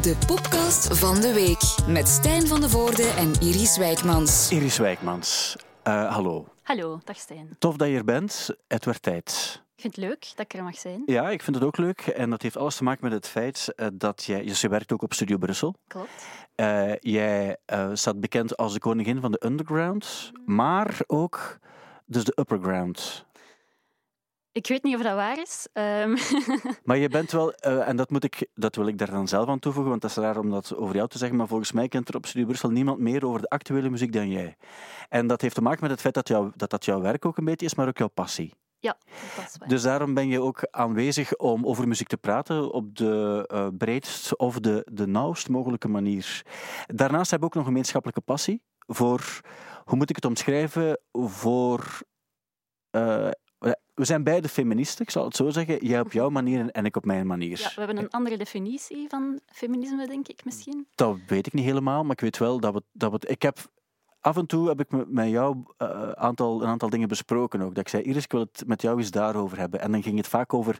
De podcast van de week met Stijn van de Voorde en Iris Wijkmans. Iris Wijkmans, uh, hallo. Hallo, dag Stijn. Tof dat je er bent. Het werd tijd. Ik vind het leuk dat ik er mag zijn. Ja, ik vind het ook leuk. En dat heeft alles te maken met het feit uh, dat jij... Je werkt ook op Studio Brussel. Klopt. Uh, jij staat bekend als de koningin van de underground, maar ook dus de upperground. Ik weet niet of dat waar is. Um. Maar je bent wel, uh, en dat, moet ik, dat wil ik daar dan zelf aan toevoegen, want dat is raar om dat over jou te zeggen, maar volgens mij kent er op Studio Brussel niemand meer over de actuele muziek dan jij. En dat heeft te maken met het feit dat jou, dat, dat jouw werk ook een beetje is, maar ook jouw passie. Ja, dat is waar. Dus daarom ben je ook aanwezig om over muziek te praten op de uh, breedst of de, de nauwst mogelijke manier. Daarnaast heb ik ook nog een gemeenschappelijke passie voor, hoe moet ik het omschrijven, voor... Uh, we zijn beide feministen, ik zal het zo zeggen. Jij op jouw manier en ik op mijn manier. Ja, we hebben een andere definitie van feminisme, denk ik misschien. Dat weet ik niet helemaal, maar ik weet wel dat we... Dat we ik heb af en toe heb ik met jou uh, aantal, een aantal dingen besproken ook. Dat ik zei, Iris, ik wil het met jou eens daarover hebben. En dan ging het vaak over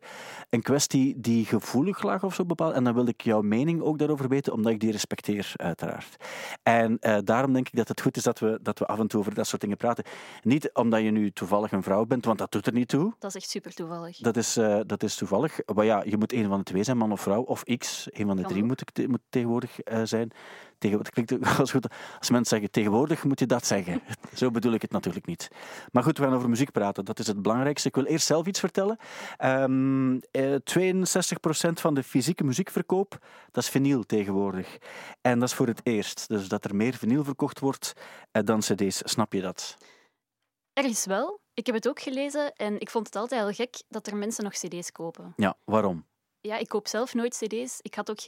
een kwestie die gevoelig lag of zo bepaald. En dan wilde ik jouw mening ook daarover weten, omdat ik die respecteer, uiteraard. En uh, daarom denk ik dat het goed is dat we, dat we af en toe over dat soort dingen praten. Niet omdat je nu toevallig een vrouw bent, want dat doet er niet toe. Dat is echt super toevallig. Dat is, uh, dat is toevallig. Maar ja, je moet een van de twee zijn, man of vrouw, of x. Een van de drie moet, ik, moet tegenwoordig zijn. Tegen, het klinkt als goed als mensen zeggen tegenwoordig moet je dat zeggen. Zo bedoel ik het natuurlijk niet. Maar goed, we gaan over muziek praten. Dat is het belangrijkste. Ik wil eerst zelf iets vertellen. Um, eh, 62% van de fysieke muziekverkoop, dat is vinyl tegenwoordig. En dat is voor het eerst. Dus dat er meer vinyl verkocht wordt eh, dan cd's. Snap je dat? Ergens wel. Ik heb het ook gelezen en ik vond het altijd heel gek dat er mensen nog cd's kopen. Ja, waarom? Ja, ik koop zelf nooit cd's. Ik had ook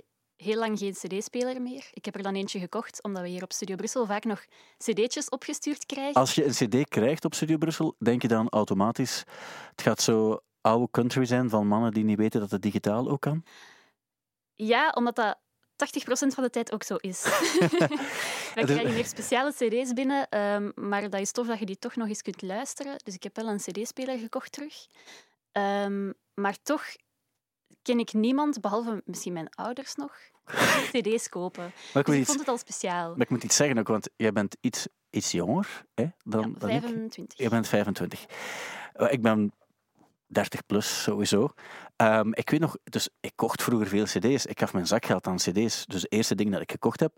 heel lang geen cd-speler meer. Ik heb er dan eentje gekocht, omdat we hier op Studio Brussel vaak nog cd'tjes opgestuurd krijgen. Als je een cd krijgt op Studio Brussel, denk je dan automatisch... Het gaat zo oude country zijn van mannen die niet weten dat het digitaal ook kan? Ja, omdat dat 80% van de tijd ook zo is. We krijgen meer speciale cd's binnen, um, maar dat is tof dat je die toch nog eens kunt luisteren. Dus ik heb wel een cd-speler gekocht terug. Um, maar toch ken ik niemand, behalve misschien mijn ouders nog, cd's kopen. Maar ik, dus ik iets, vond het al speciaal. Maar ik moet iets zeggen ook, want jij bent iets, iets jonger hè, dan, ja, 25. Ik. Je bent 25. Ik ben 30 plus sowieso. Um, ik weet nog, dus ik kocht vroeger veel cd's. Ik gaf mijn zakgeld aan cd's. Dus het eerste ding dat ik gekocht heb,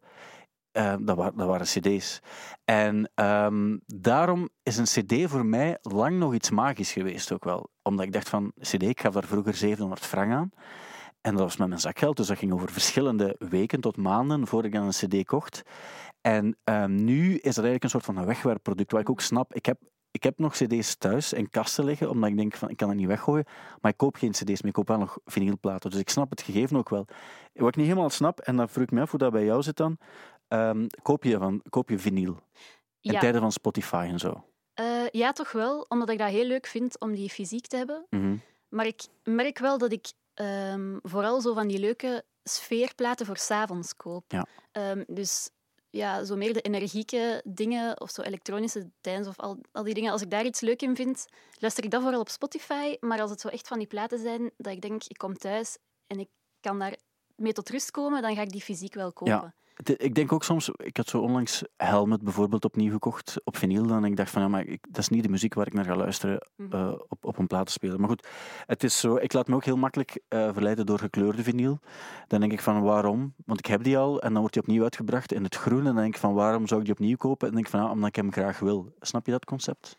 uh, dat, waren, dat waren cd's. En um, daarom is een cd voor mij lang nog iets magisch geweest ook wel. Omdat ik dacht van, cd, ik gaf daar vroeger 700 frank aan. En dat was met mijn zakgeld, dus dat ging over verschillende weken tot maanden voordat ik dan een cd kocht. En um, nu is dat eigenlijk een soort van een wegwerpproduct, wat ik ook snap. Ik heb, ik heb nog cd's thuis in kasten liggen, omdat ik denk van, ik kan het niet weggooien. Maar ik koop geen cd's meer, ik koop wel nog vinylplaten. Dus ik snap het gegeven ook wel. Wat ik niet helemaal snap, en dan vroeg ik me af hoe dat bij jou zit dan, Um, koop, je van, koop je vinyl? In ja. tijden van Spotify en zo? Uh, ja, toch wel. Omdat ik dat heel leuk vind om die fysiek te hebben. Mm -hmm. Maar ik merk wel dat ik um, vooral zo van die leuke sfeerplaten voor s'avonds koop. Ja. Um, dus ja, zo meer de energieke dingen of zo elektronische dance of al, al die dingen. Als ik daar iets leuk in vind, luister ik dat vooral op Spotify. Maar als het zo echt van die platen zijn dat ik denk, ik kom thuis en ik kan daar mee tot rust komen, dan ga ik die fysiek wel kopen. Ja. Ik denk ook soms, ik had zo onlangs Helmet bijvoorbeeld opnieuw gekocht op vinyl. Dan ik dacht van, ja, maar ik, dat is niet de muziek waar ik naar ga luisteren uh, op, op een platenspeler. Maar goed, het is zo, ik laat me ook heel makkelijk uh, verleiden door gekleurde vinyl. Dan denk ik van, waarom? Want ik heb die al en dan wordt die opnieuw uitgebracht in het groen. En dan denk ik van, waarom zou ik die opnieuw kopen? En dan denk ik van, ja, omdat ik hem graag wil. Snap je dat concept?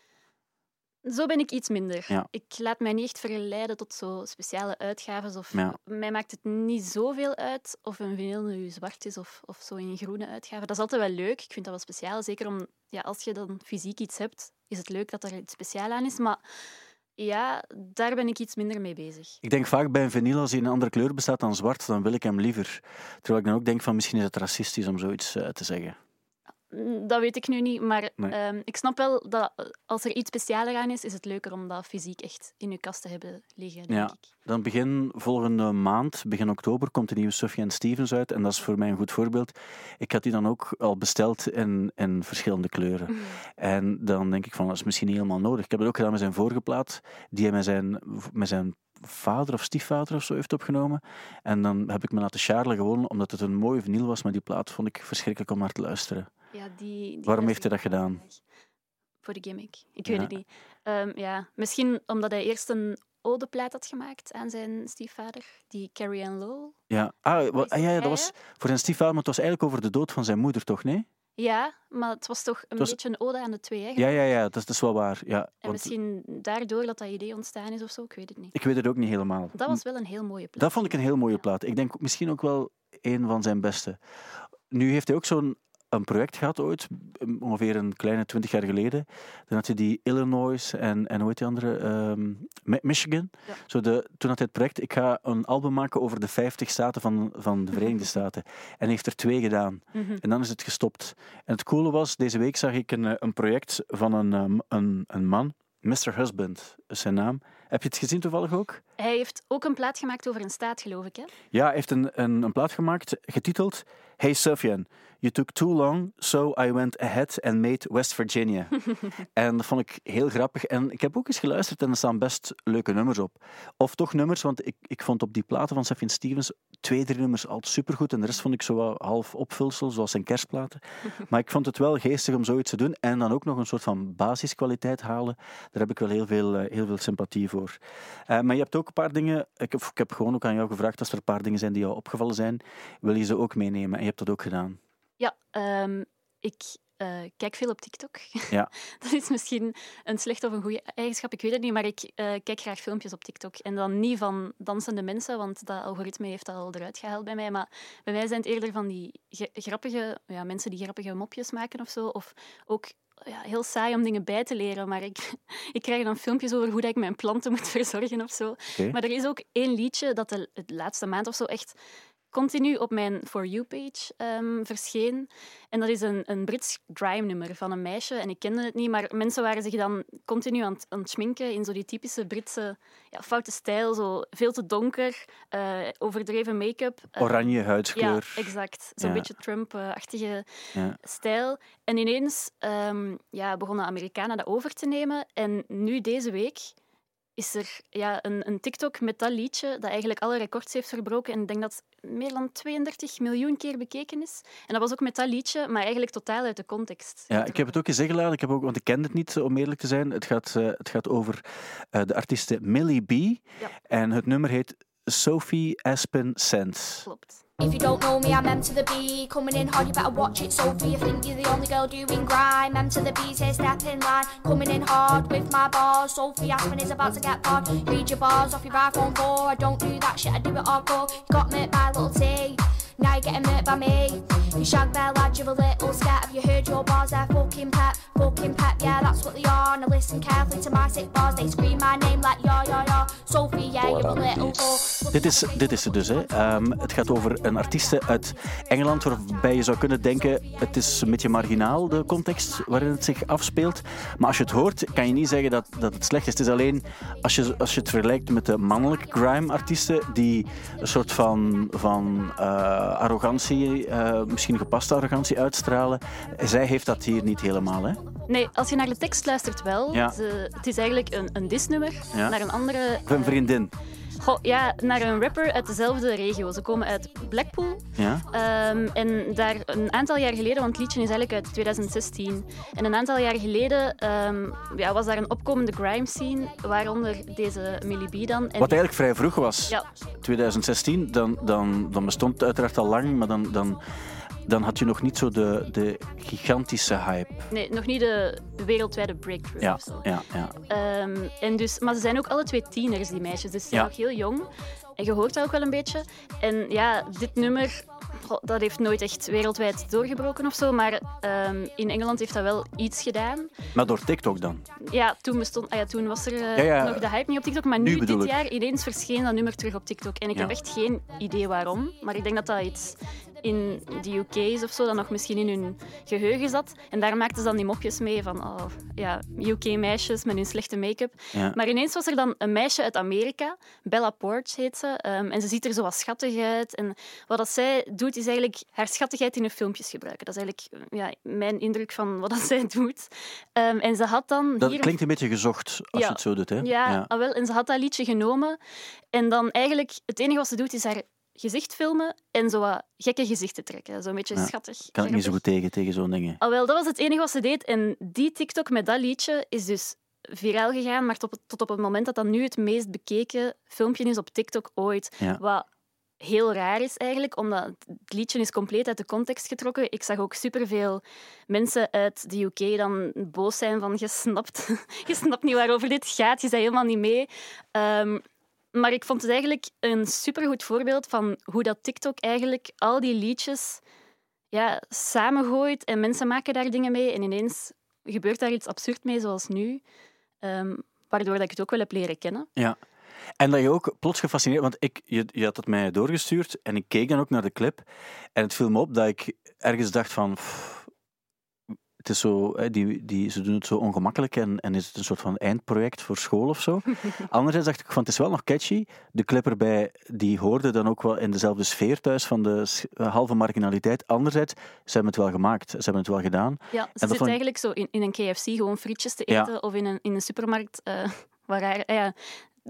Zo ben ik iets minder. Ja. Ik laat mij niet echt verleiden tot zo speciale uitgaven. Of ja. Mij maakt het niet zoveel uit of een vinyl nu zwart is of, of zo in groene uitgave. Dat is altijd wel leuk. Ik vind dat wel speciaal. Zeker om, ja, als je dan fysiek iets hebt, is het leuk dat er iets speciaal aan is. Maar ja, daar ben ik iets minder mee bezig. Ik denk vaak bij een vinyl, als hij in een andere kleur bestaat dan zwart, dan wil ik hem liever. Terwijl ik dan ook denk van misschien is het racistisch om zoiets uh, te zeggen. Dat weet ik nu niet, maar nee. um, ik snap wel dat als er iets specialer aan is, is het leuker om dat fysiek echt in je kast te hebben liggen, denk ja. ik. Dan begin volgende maand, begin oktober, komt de nieuwe Sufjan Stevens uit. En dat is voor mij een goed voorbeeld. Ik had die dan ook al besteld in, in verschillende kleuren. Mm. En dan denk ik van, dat is misschien niet helemaal nodig. Ik heb het ook gedaan met zijn vorige plaat, die hij met zijn, met zijn vader of stiefvader of zo heeft opgenomen. En dan heb ik me laten charlen gewoon omdat het een mooie vinyl was, maar die plaat vond ik verschrikkelijk om naar te luisteren. Ja, die, die Waarom heeft hij dat gedaan? Voor de gimmick. Ik Ja. weet het niet. Ehm, ja, misschien omdat hij eerst een odeplaat had gemaakt aan zijn stiefvader, die Carrie Ann Lowell. Ja, ah, wa- Is ah, ja, dat was voor zijn stiefvader, maar het was eigenlijk over de dood van zijn moeder, toch? Nee? Ja, maar het was toch een was- beetje een ode aan de twee. Hè? Ja, ja, ja, dat is, dat is wel waar. Ja, En want misschien daardoor dat dat idee ontstaan is of zo, ik weet het niet. ik weet het ook niet helemaal. Dat was wel een heel mooie plaat. Dat vond ik een heel mooie Ja. plaat. Ik denk misschien ook wel een van zijn beste. Nu heeft hij ook zo'n een project gehad ooit, um, ongeveer een kleine twintig jaar geleden. Dan had hij die Illinois en, en hoe heet die andere? Mi- Michigan. Ja. Zo de, toen had hij het project, ik ga een album maken over de 50 staten van, van de Verenigde Staten. En heeft er twee gedaan. Mhm. En dan is het gestopt. En het coole was, deze week zag ik een, eh, een project van een, ehm, een, een man, Mr. Husband is zijn naam. Heb je het gezien toevallig ook? Hij heeft ook een plaat gemaakt over een staat, geloof ik. Hè? Ja, hij heeft een, een, een plaat gemaakt getiteld Hey Sufjan, you took too long, so I went ahead and made West Virginia. en dat vond ik heel grappig. En ik heb ook eens geluisterd en er staan best leuke nummers op. Of toch nummers, want ik, ik vond op die platen van Sufjan Stevens twee, drie nummers altijd supergoed. En de rest vond ik zo half opvulsel, zoals zijn kerstplaten. maar ik vond het wel geestig om zoiets te doen. En dan ook nog een soort van basiskwaliteit halen. Daar heb ik wel heel veel, eh, heel veel sympathie voor. Eh, maar je hebt ook een paar dingen. Ik heb, ik heb gewoon ook aan jou gevraagd als er een paar dingen zijn die jou opgevallen zijn. Wil je ze ook meenemen? En je hebt dat ook gedaan. Ja, ehm, ik eh, kijk veel op TikTok. Ja. dat is misschien een slechte of een goede eigenschap, ik weet het niet, maar ik eh, kijk graag filmpjes op TikTok. En dan niet van dansende mensen, want dat algoritme heeft dat al eruit gehaald bij mij. Maar bij mij zijn het eerder van die ge- grappige ja, mensen die grappige mopjes maken of zo. Of ook ja, heel saai om dingen bij te leren, maar ik, ik krijg dan filmpjes over hoe dat ik mijn planten moet verzorgen of zo. Maar er is ook één liedje dat de, de laatste maand of zo echt continu op mijn For You-page ehm, verscheen. En dat is een, een Brits grime-nummer van een meisje. En ik kende het niet, maar mensen waren zich dan continu aan het, aan het schminken in zo die typische Britse ja, foute stijl. Zo veel te donker, eh, overdreven make-up. Eh, Oranje ja, huidskleur. exact. Zo'n Ja. beetje Trump-achtige Ja. stijl. En ineens ehm, ja, begonnen Amerikanen dat over te nemen. En nu deze week is er ja, een, een TikTok met dat liedje dat eigenlijk alle records heeft verbroken. En ik denk dat het meer dan 32 miljoen keer bekeken is. En dat was ook met dat liedje, maar eigenlijk totaal uit de context. Ja, ik heb het ook eens ingeladen, ik heb ook, want ik kende het niet, om eerlijk te zijn. Het gaat, eh, het gaat over eh, de artieste Millie B. Ja. En het nummer heet Sophie Aspen Sense. Klopt. If you don't know me, I'm M to the B. Coming in hard, you better watch it, Sophie. You think you're the only girl doing grime. M to the B says step in line. Coming in hard with my bars. Sophie Aspen is about to get barred. Read your bars off your iPhone 4. I don't do that shit, I do it hardcore. You got me by little T. Now you're getting hurt by me. You shag bear lad, you're a little scat. Have you heard your bars? They're fucking pep, fucking pep. Yeah, that's what they are. Now listen carefully to my sick bars. They scream my name like ja, ja, ja. Sophie, yeah, you're a little whore. Dit is, dit is het dus. Hè. Ehm, het gaat over een artieste uit Engeland waarbij je zou kunnen denken het is een beetje marginaal, de context waarin het zich afspeelt. Maar als je het hoort, kan je niet zeggen dat, dat het slecht is. Het is alleen als je, als je het vergelijkt met de mannelijke grime-artiesten die een soort van, van eh, arrogantie, eh, misschien gepaste arrogantie uitstralen. Zij heeft dat hier niet helemaal. Hè. Nee, als je naar de tekst luistert wel. Ja. Ze- het is eigenlijk een, een disnummer Ja. naar een andere... Of een vriendin. Goh, ja, naar een rapper uit dezelfde regio. Ze komen uit Blackpool. Ja? Ehm, en daar een aantal jaar geleden, want het liedje is eigenlijk uit 2016. En een aantal jaar geleden ehm, ja, was daar een opkomende grime scene, waaronder deze Millie B dan. En Wat eigenlijk vrij vroeg was. Ja, 2016, dan, dan, dan bestond het uiteraard al lang, maar dan, dan, dan had je nog niet zo de, de gigantische hype. nee, nog niet de wereldwijde breakthrough Ja, ja, ja. Ehm, en dus, maar ze zijn ook alle twee tieners, die meisjes. Dus ze zijn Ja. nog heel jong. En je hoort dat ook wel een beetje. En ja, dit nummer, dat heeft nooit echt wereldwijd doorgebroken of zo. Maar ehm, in Engeland heeft dat wel iets gedaan. Maar door TikTok dan. Ja, toen, bestond, ah ja, toen was er eh, Ja, ja. nog de hype niet op TikTok. Maar Nu nu, dit ik. jaar, ineens verscheen dat nummer terug op TikTok. En ik heb echt geen idee waarom. Maar ik denk dat dat iets in de UK's of zo, dat nog misschien in hun geheugen zat. En daar maakten ze dan die mopjes mee van oh, ja, UK-meisjes met hun slechte make-up. Ja. Maar ineens was er dan een meisje uit Amerika, Bella Porch heet ze, ehm, en ze ziet er zo wat schattig uit. En wat dat zij doet, is eigenlijk haar schattigheid in hun filmpjes gebruiken. Dat is eigenlijk ja, mijn indruk van wat dat zij doet. Ehm, en ze had dan Dat hier... klinkt een beetje gezocht als Ja. je het zo doet. Hè? Ja, ah, wel, en ze had dat liedje genomen. En dan eigenlijk, het enige wat ze doet, is haar gezicht filmen en zo wat gekke gezichten trekken. Zo'n beetje Ja, schattig. Kan ik niet zo goed tegen, tegen zo'n dingen. Ah, wel, dat was het enige wat ze deed. En die TikTok met dat liedje is dus viraal gegaan, maar tot, tot op het moment dat dat nu het meest bekeken filmpje is op TikTok ooit. Ja. Wat heel raar is eigenlijk, omdat het liedje is compleet uit de context getrokken. Ik zag ook superveel mensen uit de UK dan boos zijn van je snapt, je snapt niet waarover dit gaat, je bent helemaal niet mee. Ehm, maar ik vond het eigenlijk een supergoed voorbeeld van hoe dat TikTok eigenlijk al die liedjes ja, samengooit en mensen maken daar dingen mee en ineens gebeurt daar iets absurd mee, zoals nu. Ehm, waardoor dat ik het ook wel heb leren kennen. Ja. En dat je ook plots gefascineerd... Want ik, je, je had het mij doorgestuurd en ik keek dan ook naar de clip. En het viel me op dat ik ergens dacht van... het is zo, hè, die, die, ze doen het zo ongemakkelijk en, en is het een soort van eindproject voor school of zo. Anderzijds dacht ik van, het is wel nog catchy. De clip erbij, die hoorde dan ook wel in dezelfde sfeer thuis van de s- halve marginaliteit. Anderzijds, ze hebben het wel gemaakt. Ze hebben het wel gedaan. Ja, ze dat zit vond ik- eigenlijk zo in, in een KFC gewoon frietjes te Ja. eten of in een, in een supermarkt eh, waar eh, ja,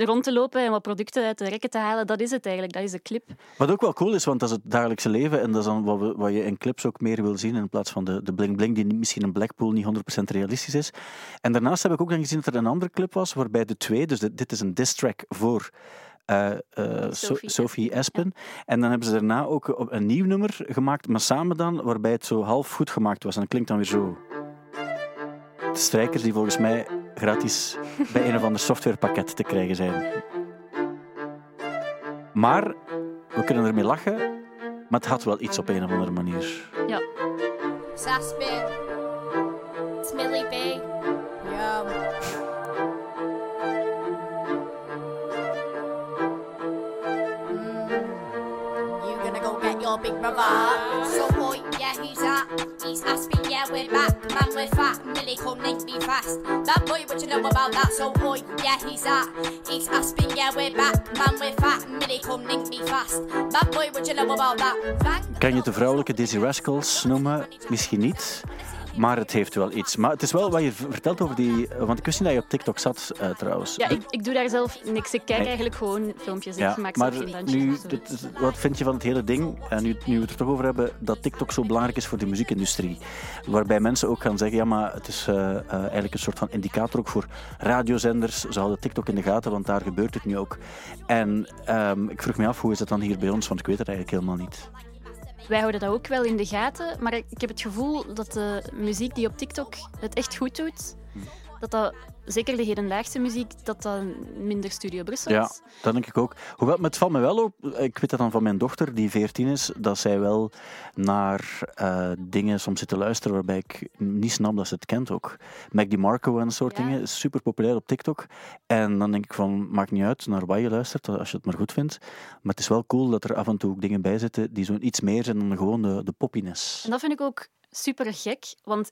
rond te lopen en wat producten uit de rekken te halen. Dat is het eigenlijk, dat is de clip. Wat ook wel cool is, want dat is het dagelijkse leven en dat is dan wat, we, wat je in clips ook meer wil zien in plaats van de, de bling-bling die misschien in Blackpool niet 100% realistisch is. En daarnaast heb ik ook dan gezien dat er een andere clip was waarbij de twee, dus dit dit is een diss track voor eh, eh, So- Sophie Sophie Espen. En dan hebben ze daarna ook een nieuw nummer gemaakt, maar samen dan, waarbij het zo half goed gemaakt was. En dat klinkt dan weer zo. De strijkers die volgens mij gratis bij een of ander softwarepakket te krijgen zijn. Maar we kunnen ermee lachen, maar het had wel iets op een of andere manier. Ja, Saspin. Smilly B. Yo. Mm. Gonna go get your big brother? So yeah, who's that? He's Aspin, yeah, we're back. Man, we're fat. Millie, come link me fast. That boy, what you know about that? So boy, yeah, he's that. He's Aspin, yeah, we're back. Man, we're fat. Millie, come link me fast. That boy, what you know about that? Kan je de vrouwelijke Dizzy Rascals noemen? Misschien niet. Maar het heeft wel iets. Maar het is wel wat je vertelt over die... Want ik wist niet dat je op TikTok zat, eh, trouwens. ja ik, ik doe daar zelf niks. Ik kijk Nee. eigenlijk gewoon filmpjes. Ja, ik maak maar zelf geen nu, dit wat vind je van het hele ding, en nu, nu we het er toch over hebben, dat TikTok zo belangrijk is voor de muziekindustrie? Waarbij mensen ook gaan zeggen, ja, maar het is eh, eh, eigenlijk een soort van indicator ook voor radiozenders. Ze houden TikTok in de gaten, want daar gebeurt het nu ook. En ehm, ik vroeg me af, hoe is het dan hier bij ons? Want ik weet het eigenlijk helemaal niet. Wij houden dat ook wel in de gaten, maar ik heb het gevoel dat de muziek die op TikTok het echt goed doet, dat dat, zeker de hedendaagse muziek, dat dat minder Studio Brussel Ja, is. dat denk ik ook. Hoewel, het valt me wel op, ik weet dat dan van mijn dochter, die 14 is, dat zij wel naar eh, dingen soms zit te luisteren waarbij ik niet snap dat ze het kent ook. Mac DiMarco en soort Ja. dingen, is super populair op TikTok. En dan denk ik van, maakt niet uit naar wat je luistert, als je het maar goed vindt. Maar het is wel cool dat er af en toe ook dingen bij zitten die zo iets meer zijn dan gewoon de, de poppiness. En dat vind ik ook super gek, want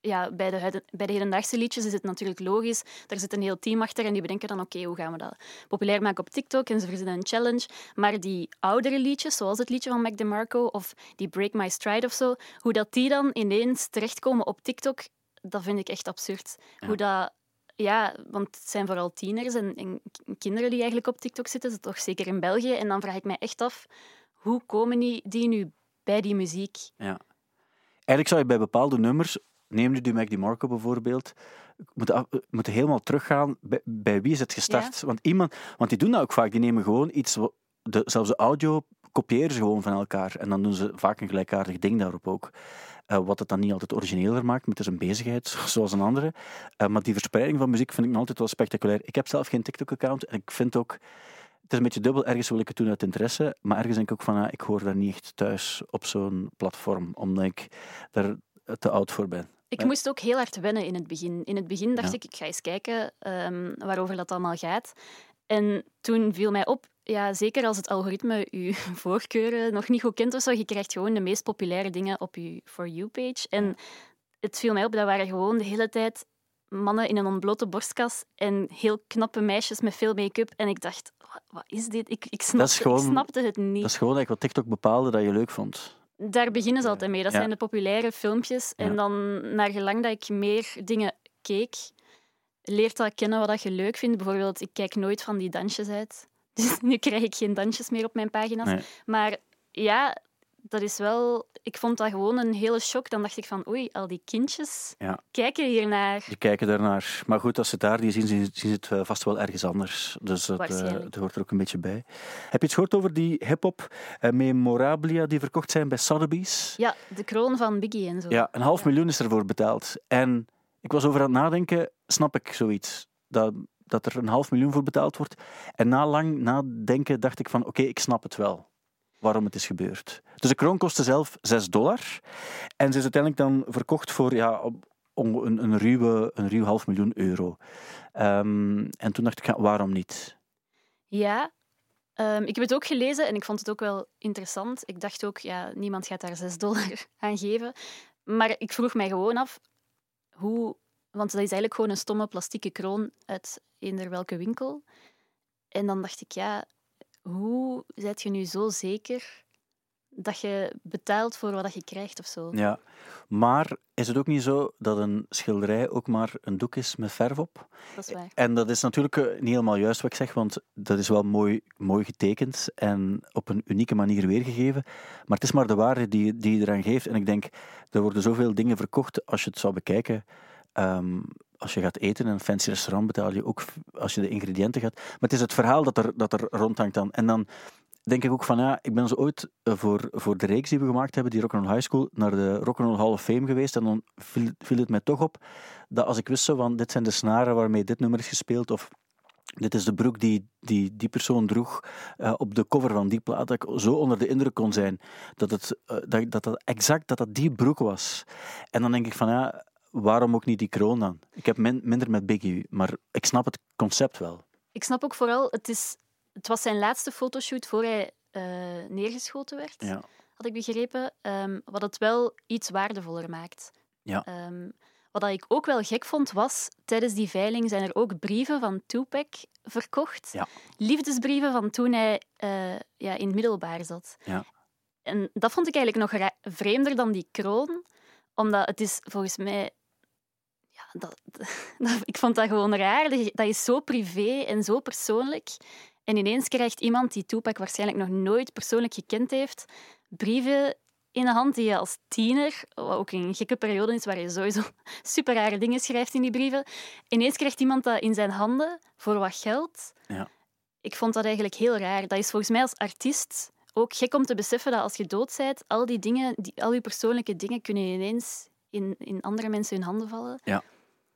ja, bij, de, bij de hedendaagse liedjes is het natuurlijk logisch. Daar zit een heel team achter en die bedenken dan, oké, hoe gaan we dat populair maken op TikTok? En ze verzinnen een challenge. Maar die oudere liedjes, zoals het liedje van Mac DeMarco of die Break My Stride of zo, hoe dat die dan ineens terechtkomen op TikTok, dat vind ik echt absurd. Hoe dat... Ja, want het zijn vooral tieners en, en kinderen die eigenlijk op TikTok zitten, toch zeker in België. En dan vraag ik mij echt af, hoe komen die, die nu bij die muziek? Ja. Eigenlijk zou je bij bepaalde nummers, neem nu Mac DiMarco bijvoorbeeld, moeten, af- moeten helemaal teruggaan. Bij, bij wie is het gestart? Want, iemand, want die doen dat ook vaak. Die nemen gewoon iets, de, zelfs de audio kopiëren ze gewoon van elkaar. En dan doen ze vaak een gelijkaardig ding daarop ook. Eh, wat het dan niet altijd origineler maakt, met een bezigheid zoals een andere. Eh, maar die verspreiding van muziek vind ik nog altijd wel spectaculair. Ik heb zelf geen TikTok-account en ik vind ook... Het is een beetje dubbel. Ergens wil ik het doen uit interesse, maar ergens denk ik ook van, ah, ik hoor daar niet echt thuis op zo'n platform, omdat ik daar te oud voor ben. Ik moest ook heel hard wennen in het begin. In het begin dacht Ja. ik, ik ga eens kijken ehm, waarover dat allemaal gaat. En toen viel mij op, ja, zeker als het algoritme je voorkeuren nog niet goed kent of zo, je krijgt gewoon de meest populaire dingen op je For You-page. En het viel mij op, dat waren gewoon de hele tijd mannen in een ontblote borstkas en heel knappe meisjes met veel make-up. En ik dacht, "Wa- wat is dit? Ik, ik, snapte, Dat is gewoon- ik snapte het niet. Dat is gewoon eigenlijk wat TikTok bepaalde dat je leuk vond. Daar beginnen ze altijd mee. Dat Ja. zijn de populaire filmpjes. Ja. En dan, naar gelang dat ik meer dingen keek, leert dat kennen wat dat je leuk vindt. Bijvoorbeeld, ik kijk nooit van die dansjes uit. Dus nu krijg ik geen dansjes meer op mijn pagina's. Nee. Maar ja, dat is wel... Ik vond dat gewoon een hele shock. Dan dacht ik van, oei, al die kindjes Ja. kijken hiernaar. Die kijken daarnaar. Maar goed, als ze daar die zien, zien, ze het eh, vast wel ergens anders. Dus dat, eh, hoort er ook een beetje bij. Heb je iets gehoord over die hip-hop eh, memorabilia die verkocht zijn bij Sotheby's? Ja, de kroon van Biggie en zo. Ja, een half Ja. miljoen is ervoor betaald. En ik was over aan het nadenken, snap ik zoiets? Dat, dat er een half miljoen voor betaald wordt. En na lang nadenken dacht ik van, oké, ik snap het wel. Waarom het is gebeurd. Dus de kroon kostte zelf 6 dollar. En ze is uiteindelijk dan verkocht voor ja, een, een, ruwe, een ruw half miljoen euro. Ehm, en toen dacht ik, waarom niet? Ja, ehm, ik heb het ook gelezen en ik vond het ook wel interessant. Ik dacht ook, ja, niemand gaat daar 6 dollar aan geven. Maar ik vroeg mij gewoon af hoe. Want dat is eigenlijk gewoon een stomme plastieke kroon uit eender welke winkel. En dan dacht ik, ja, hoe zijt je nu zo zeker dat je betaalt voor wat je krijgt of zo? Ja. Maar is het ook niet zo dat een schilderij ook maar een doek is met verf op? Dat is waar. En dat is natuurlijk eh, niet helemaal juist wat ik zeg, want dat is wel mooi, mooi getekend en op een unieke manier weergegeven. Maar het is maar de waarde die, die je eraan geeft. En ik denk, er worden zoveel dingen verkocht als je het zou bekijken. Ehm, als je gaat eten in een fancy restaurant, betaal je ook als je de ingrediënten gaat. Maar het is het verhaal dat er, dat er rondhangt dan. En dan denk ik ook van, ja, ik ben zo ooit eh, voor, voor de reeks die we gemaakt hebben, die Rock'n'Roll High School, naar de Rock'n'Roll Hall of Fame geweest. En dan viel, het mij toch op dat als ik wist van, dit zijn de snaren waarmee dit nummer is gespeeld, of dit is de broek die die, die persoon droeg eh, op de cover van die plaat, dat ik zo onder de indruk kon zijn dat het eh, dat, dat, dat exact dat dat die broek was. En dan denk ik van, ja, waarom ook niet die kroon dan? Ik heb min- minder met Biggie, maar ik snap het concept wel. Ik snap ook vooral, het, is, het was zijn laatste fotoshoot voor hij eh, neergeschoten werd. Ja. had ik begrepen. ehm, wat het wel iets waardevoller maakt. Ja. Ehm, wat ik ook wel gek vond, was tijdens die veiling zijn er ook brieven van Tupac verkocht. Ja. Liefdesbrieven van toen hij eh, ja, in het middelbaar zat. Ja. En dat vond ik eigenlijk nog vreemder dan die kroon, omdat het is volgens mij... Ja, dat, dat- ik vond dat gewoon raar. Dat is zo privé en zo persoonlijk. En ineens krijgt iemand die Tupac waarschijnlijk nog nooit persoonlijk gekend heeft, brieven in de hand die je als tiener, wat ook een gekke periode is waar je sowieso super rare dingen schrijft in die brieven, ineens krijgt iemand dat in zijn handen voor wat geld. Ja. Ik vond dat eigenlijk heel raar. Dat is volgens mij als artiest ook gek om te beseffen dat als je dood bent, al die dingen, die, al je persoonlijke dingen kunnen ineens in, in andere mensen hun handen vallen.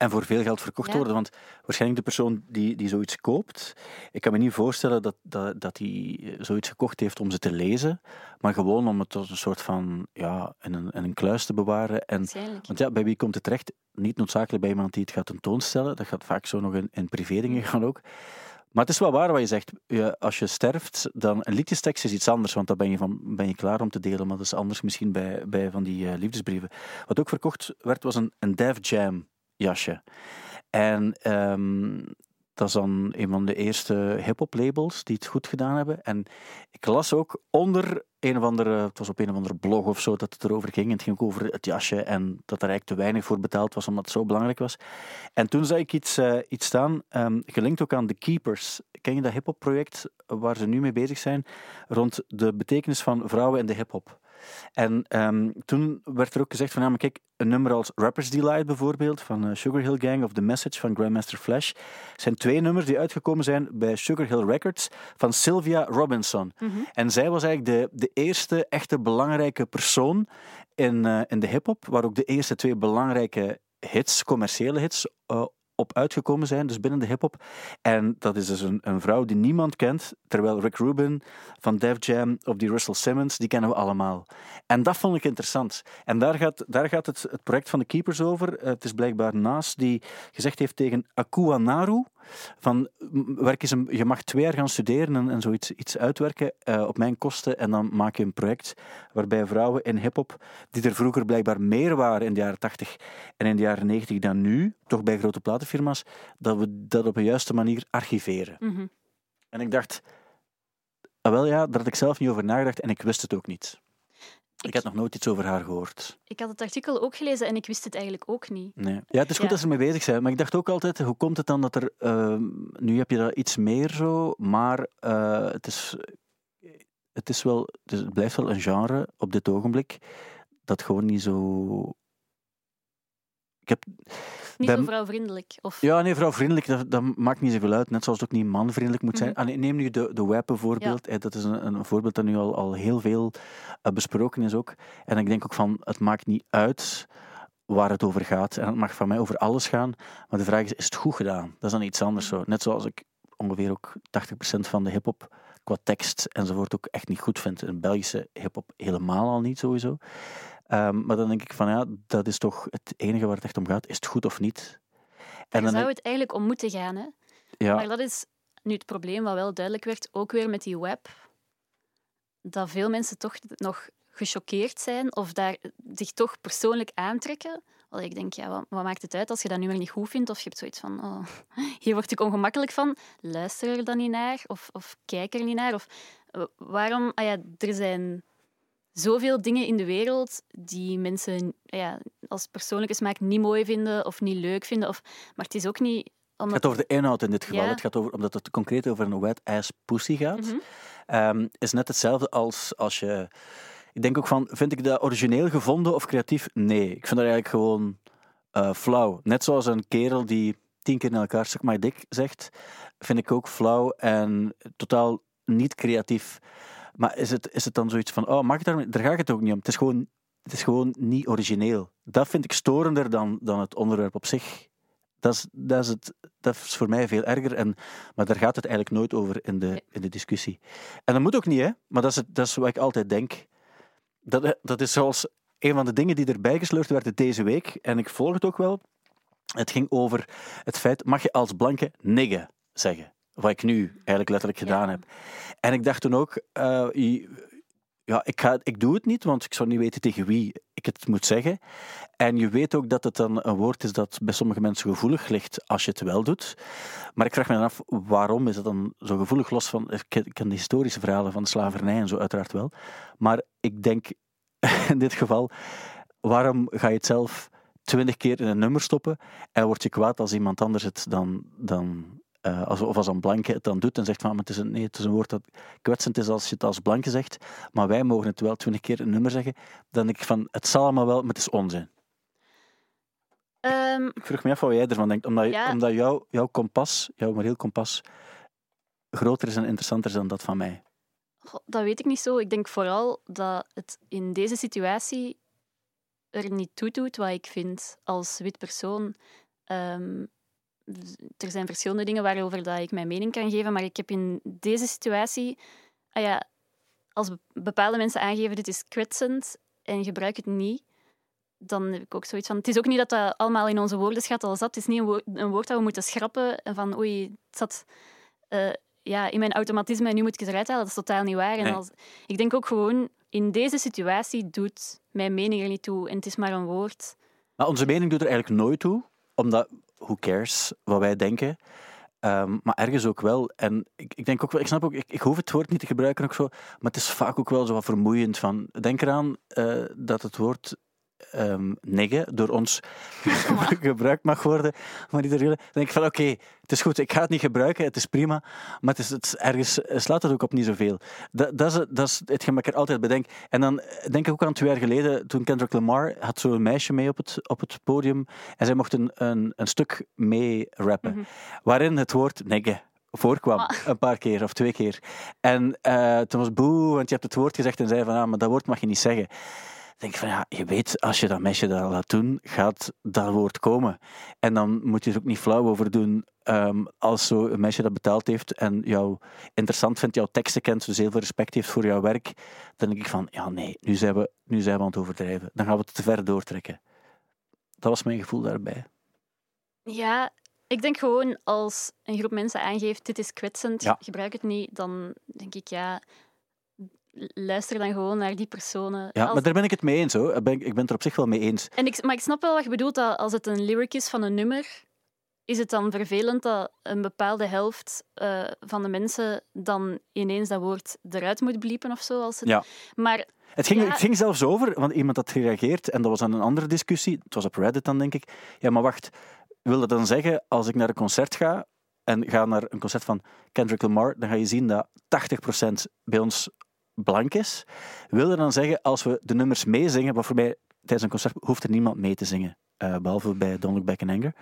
En voor veel geld verkocht Ja. worden. Want waarschijnlijk de persoon die, die zoiets koopt, ik kan me niet voorstellen dat, dat, dat hij zoiets gekocht heeft om ze te lezen, maar gewoon om het tot een soort van, ja, in een, in een kluis te bewaren. En, want ja, bij wie komt het terecht? Niet noodzakelijk bij iemand die het gaat tentoonstellen. Dat gaat vaak zo nog in, in privé-dingen gaan ook. Maar het is wel waar wat je zegt. Als je sterft, dan een liedjestekst is iets anders, want dan ben je, van, ben je klaar om te delen. Maar dat is anders misschien bij, bij van die eh, liefdesbrieven. Wat ook verkocht werd, was een, een Jam jasje. En ehm, dat is dan een van de eerste hip-hop labels die het goed gedaan hebben. En ik las ook onder een of andere, het was op een of andere blog of zo dat het erover ging. En het ging ook over het jasje en dat er eigenlijk te weinig voor betaald was omdat het zo belangrijk was. En toen zag ik iets, eh, iets staan, ehm, gelinkt ook aan The Keepers. Ken je dat hip-hop project waar ze nu mee bezig zijn? Rond de betekenis van vrouwen in de hip-hop. En ehm, toen werd er ook gezegd van, ja, maar kijk, een nummer als Rapper's Delight bijvoorbeeld, van eh, Sugar Hill Gang of The Message van Grandmaster Flash, zijn twee nummers die uitgekomen zijn bij Sugar Hill Records van Sylvia Robinson. En zij was eigenlijk de, de eerste echte belangrijke persoon in, eh, in de hip-hop, waar ook de eerste twee belangrijke hits, commerciële hits, eh, op uitgekomen zijn, dus binnen de hip-hop. En dat is dus een, een vrouw die niemand kent, terwijl Rick Rubin van Def Jam of die Russell Simmons, die kennen we allemaal. En dat vond ik interessant. En daar gaat, daar gaat het, het project van de Keepers over. Eh, Het is blijkbaar Naas die gezegd heeft tegen Akua Naru, Van, werk eens een, je mag twee jaar gaan studeren en, en zoiets iets uitwerken eh, op mijn kosten. En dan maak je een project waarbij vrouwen in hip-hop, die er vroeger blijkbaar meer waren in de jaren 80 en in de jaren 90 dan nu, toch bij grote platenfirma's, dat we dat op een juiste manier archiveren. Mhm. En ik dacht, ah, wel ja, daar had ik zelf niet over nagedacht en ik wist het ook niet. Ik, had nog nooit iets over haar gehoord. Ik had het artikel ook gelezen en ik wist het eigenlijk ook niet. Nee. Ja, het is goed Ja. dat ze ermee bezig zijn, maar ik dacht ook altijd, hoe komt het dan dat er... ehm, nu heb je dat iets meer zo, maar eh, het, is, het, is wel, het blijft wel een genre op dit ogenblik dat gewoon niet zo... Heb, Niet Bij zo vrouwvriendelijk. Of, ja, nee, vrouwvriendelijk, dat, dat maakt niet zoveel uit. Net zoals het ook niet manvriendelijk moet zijn. Mhm. Allee, neem nu de, de web bijvoorbeeld. Dat is een, een voorbeeld dat nu al, al heel veel eh, besproken is ook. En ik denk ook van, het maakt niet uit waar het over gaat. En het mag van mij over alles gaan. Maar de vraag is, is het goed gedaan? Dat is dan iets anders zo. Net zoals ik ongeveer ook 80% van de hip-hop qua tekst enzovoort ook echt niet goed vind. In Belgische hip-hop helemaal al niet sowieso. Ehm, maar dan denk ik van ja, dat is toch het enige waar het echt om gaat. Is het goed of niet? daar dan zou het eigenlijk om moeten gaan. Hè? ja, Maar dat is nu het probleem wat wel duidelijk werd, ook weer met die web. Dat veel mensen toch nog gechoqueerd zijn of daar zich toch persoonlijk aantrekken. Want ik denk, ja, wat, wat maakt het uit als je dat nummer niet goed vindt? Of je hebt zoiets van, oh, hier word ik ongemakkelijk van. Luister er dan niet naar? Of, of kijk er niet naar? Of eh, waarom... Ah ja, er zijn zoveel dingen in de wereld die mensen ja, als persoonlijke smaak niet mooi vinden of niet leuk vinden. Of, maar het is ook niet... Het gaat over de inhoud in dit geval. Ja. Het gaat over, omdat het concreet over een wet ass pussy gaat. Ehm, is net hetzelfde als als je. Ik denk ook van, vind ik dat origineel gevonden of creatief? Nee, ik vind dat eigenlijk gewoon eh, flauw. Net zoals een kerel die tien keer naar elkaar stuk my dik zegt, vind ik ook flauw en totaal niet creatief. Maar is het, is het dan zoiets van, oh, mag ik daar... Daar gaat het ook niet om. Het is gewoon, het is gewoon niet origineel. Dat vind ik storender dan, dan het onderwerp op zich. Dat is, dat, is het, dat is voor mij veel erger. En, maar daar gaat het eigenlijk nooit over in de, in de discussie. En dat moet ook niet, hè? maar dat is, het, dat is wat ik altijd denk. Dat, dat is zoals een van de dingen die erbij gesleurd werden deze week. En ik volg het ook wel. Het ging over het feit: mag je als blanke niggen zeggen? Wat ik nu eigenlijk letterlijk gedaan Ja. heb. En ik dacht toen ook: eh, ja, ik, ga, ik doe het niet, want ik zou niet weten tegen wie ik het moet zeggen. En je weet ook dat het dan een woord is dat bij sommige mensen gevoelig ligt als je het wel doet. Maar ik vraag me dan af, waarom is het dan zo gevoelig? Los van, ik ken, de historische verhalen van de slavernij en zo uiteraard wel. Maar ik denk in dit geval, waarom ga je het zelf twintig keer in een nummer stoppen en word je kwaad als iemand anders het dan, dan eh, als, of als een blanke het dan doet en zegt van, het is een, nee, het is een woord dat kwetsend is als je het als blanke zegt, maar wij mogen het wel twintig keer een nummer zeggen, dan denk ik van, het zal allemaal wel, maar het is onzin. Ehm, Ik vroeg me af wat jij ervan denkt, omdat, Ja. omdat jouw, jouw kompas, jouw moreel kompas, groter is en interessanter is dan dat van mij. Goh, Dat weet ik niet zo. Ik denk vooral dat het in deze situatie er niet toe doet wat ik vind als wit persoon. Ehm, er zijn verschillende dingen waarover dat ik mijn mening kan geven, maar ik heb in deze situatie, ah ja, als be- bepaalde mensen aangeven dit is kwetsend en gebruik het niet, dan heb ik ook zoiets van... Het is ook niet dat dat allemaal in onze woordenschat al zat. Het is niet een woord, een woord dat we moeten schrappen en van oei, het zat... eh, ja, in mijn automatisme en nu moet ik het eruit halen. Dat is totaal niet waar. En als, ik denk ook gewoon, in deze situatie doet mijn mening er niet toe. En het is maar een woord. Maar onze mening doet er eigenlijk nooit toe, omdat, who cares wat wij denken. Ehm, maar ergens ook wel. En ik, ik denk ook wel, ik snap ook, ik, ik hoef het woord niet te gebruiken ook zo, maar het is vaak ook wel zo wat vermoeiend. Van, denk eraan eh, dat het woord niggen door ons gebruikt mag worden. Maar niet dan denk ik van, oké, het is goed, ik ga het niet gebruiken, het is prima, maar het is, het is ergens slaat het ook op niet zoveel. Dat, dat, is, dat is hetgeen wat ik er altijd bedenk. En dan denk ik ook aan twee jaar geleden, toen Kendrick Lamar had zo'n meisje mee op het, op het podium en zij mocht een, een, een stuk mee rappen, Mhm. waarin het woord niggen voorkwam, Ah. een paar keer of twee keer. En eh, toen was boe, want je hebt het woord gezegd en zei van, ah, maar dat woord mag je niet zeggen. Ik denk van ja, je weet, als je dat meisje dat laat doen, gaat dat woord komen. En dan moet je er ook niet flauw over doen ehm, als zo een meisje dat betaald heeft en jou interessant vindt, jouw teksten kent, dus heel veel respect heeft voor jouw werk. Dan denk ik van ja, nee, nu zijn we, nu zijn we aan het overdrijven. Dan gaan we het te ver doortrekken. Dat was mijn gevoel daarbij. Ja, Ik denk gewoon als een groep mensen aangeeft dit is kwetsend, Ja. gebruik het niet, dan denk ik ja, luister dan gewoon naar die personen. Ja, Als- maar daar ben ik het mee eens. Hoor. Ik ben, ik ben het er op zich wel mee eens. En ik, maar ik snap wel wat je bedoelt, dat als het een lyric is van een nummer, is het dan vervelend dat een bepaalde helft eh, van de mensen dan ineens dat woord eruit moet bliepen of zo. Als het... Ja. Maar Het ging, Ja. het ging zelfs over, want iemand had gereageerd en dat was dan een andere discussie. Het was op Reddit dan, denk ik. Ja, maar wacht. Wil dat dan zeggen, als ik naar een concert ga en ga naar een concert van Kendrick Lamar, dan ga je zien dat 80% bij ons blank is. Wil dat dan zeggen, als we de nummers meezingen, wat voor mij tijdens een concert hoeft er niemand mee te zingen. eh, behalve bij Don't Look Back in Anger.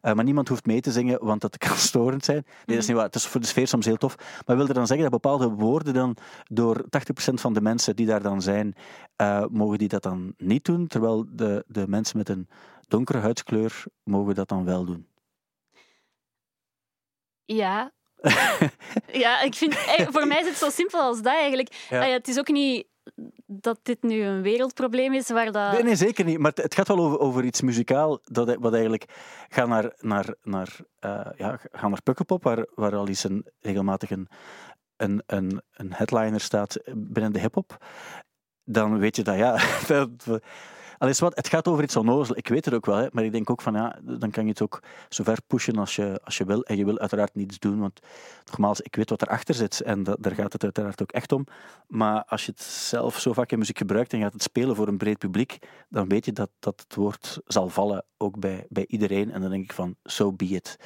Eh, maar niemand hoeft mee te zingen, want dat kan storend zijn. Nee, dat is niet waar. Het is voor de sfeer soms heel tof. Maar wil dat dan zeggen dat bepaalde woorden dan door 80% van de mensen die daar dan zijn, eh, mogen die dat dan niet doen, terwijl de, de mensen met een donkere huidskleur mogen dat dan wel doen. ja. Ja, ik vind, eh, voor mij is het zo simpel als dat eigenlijk. Ja. Ja, het is ook niet dat dit nu een wereldprobleem is waar dat... Nee, nee, zeker niet. Maar het, gaat wel over, over iets muzikaal, dat, wat eigenlijk... Ga naar, naar, naar, eh, ja, ga naar Pukkelpop, waar, waar al eens een, regelmatig een, een, een, een headliner staat binnen de hip-hop. Dan weet je dat, ja... dat, Al is wat, het gaat over iets onnozel. Ik weet het ook wel, hè, maar ik denk ook van ja, dan kan je het ook zo ver pushen als je, als je wil. En je wil uiteraard niets doen, want nogmaals, ik weet wat erachter zit en daar gaat het uiteraard ook echt om. Maar als je het zelf zo vaak in muziek gebruikt en gaat het spelen voor een breed publiek, dan weet je dat, dat het woord zal vallen, ook bij, bij iedereen. En dan denk ik van, so be it.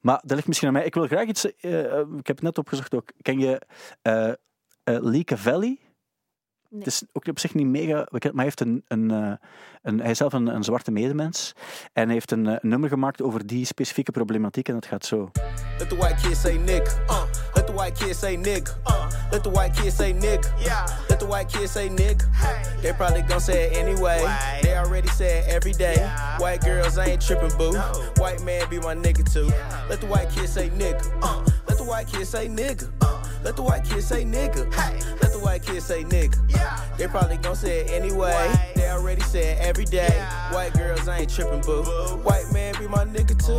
Maar dat ligt misschien aan mij. Ik wil graag iets... eh, eh, ik heb het net opgezocht ook. Ken je eh eh, Leake Valley? Nee. Het is ook op zich niet mega bekend, maar hij, heeft een, een, eh, een, hij is zelf een, een zwarte medemens. En hij heeft een, eh, nummer gemaakt over die specifieke problematiek. En dat gaat zo. Let the white kid say nigga. Uh, let the white kid say nigga. Uh, let the white kid say nigga. Yeah. Let the white kid say nigga. They probably gon' say it anyway. They already say it every day. White girls ain't tripping, boo. White man be my nigga too. Let the white kid say nigga. Uh, let the white kid say nigga. Uh, let the white kid say nigga. Let the white kid say nigga. They probably gon' say it anyway. They already say it every day. White girls I ain't tripping, boo. White man be my nigga too.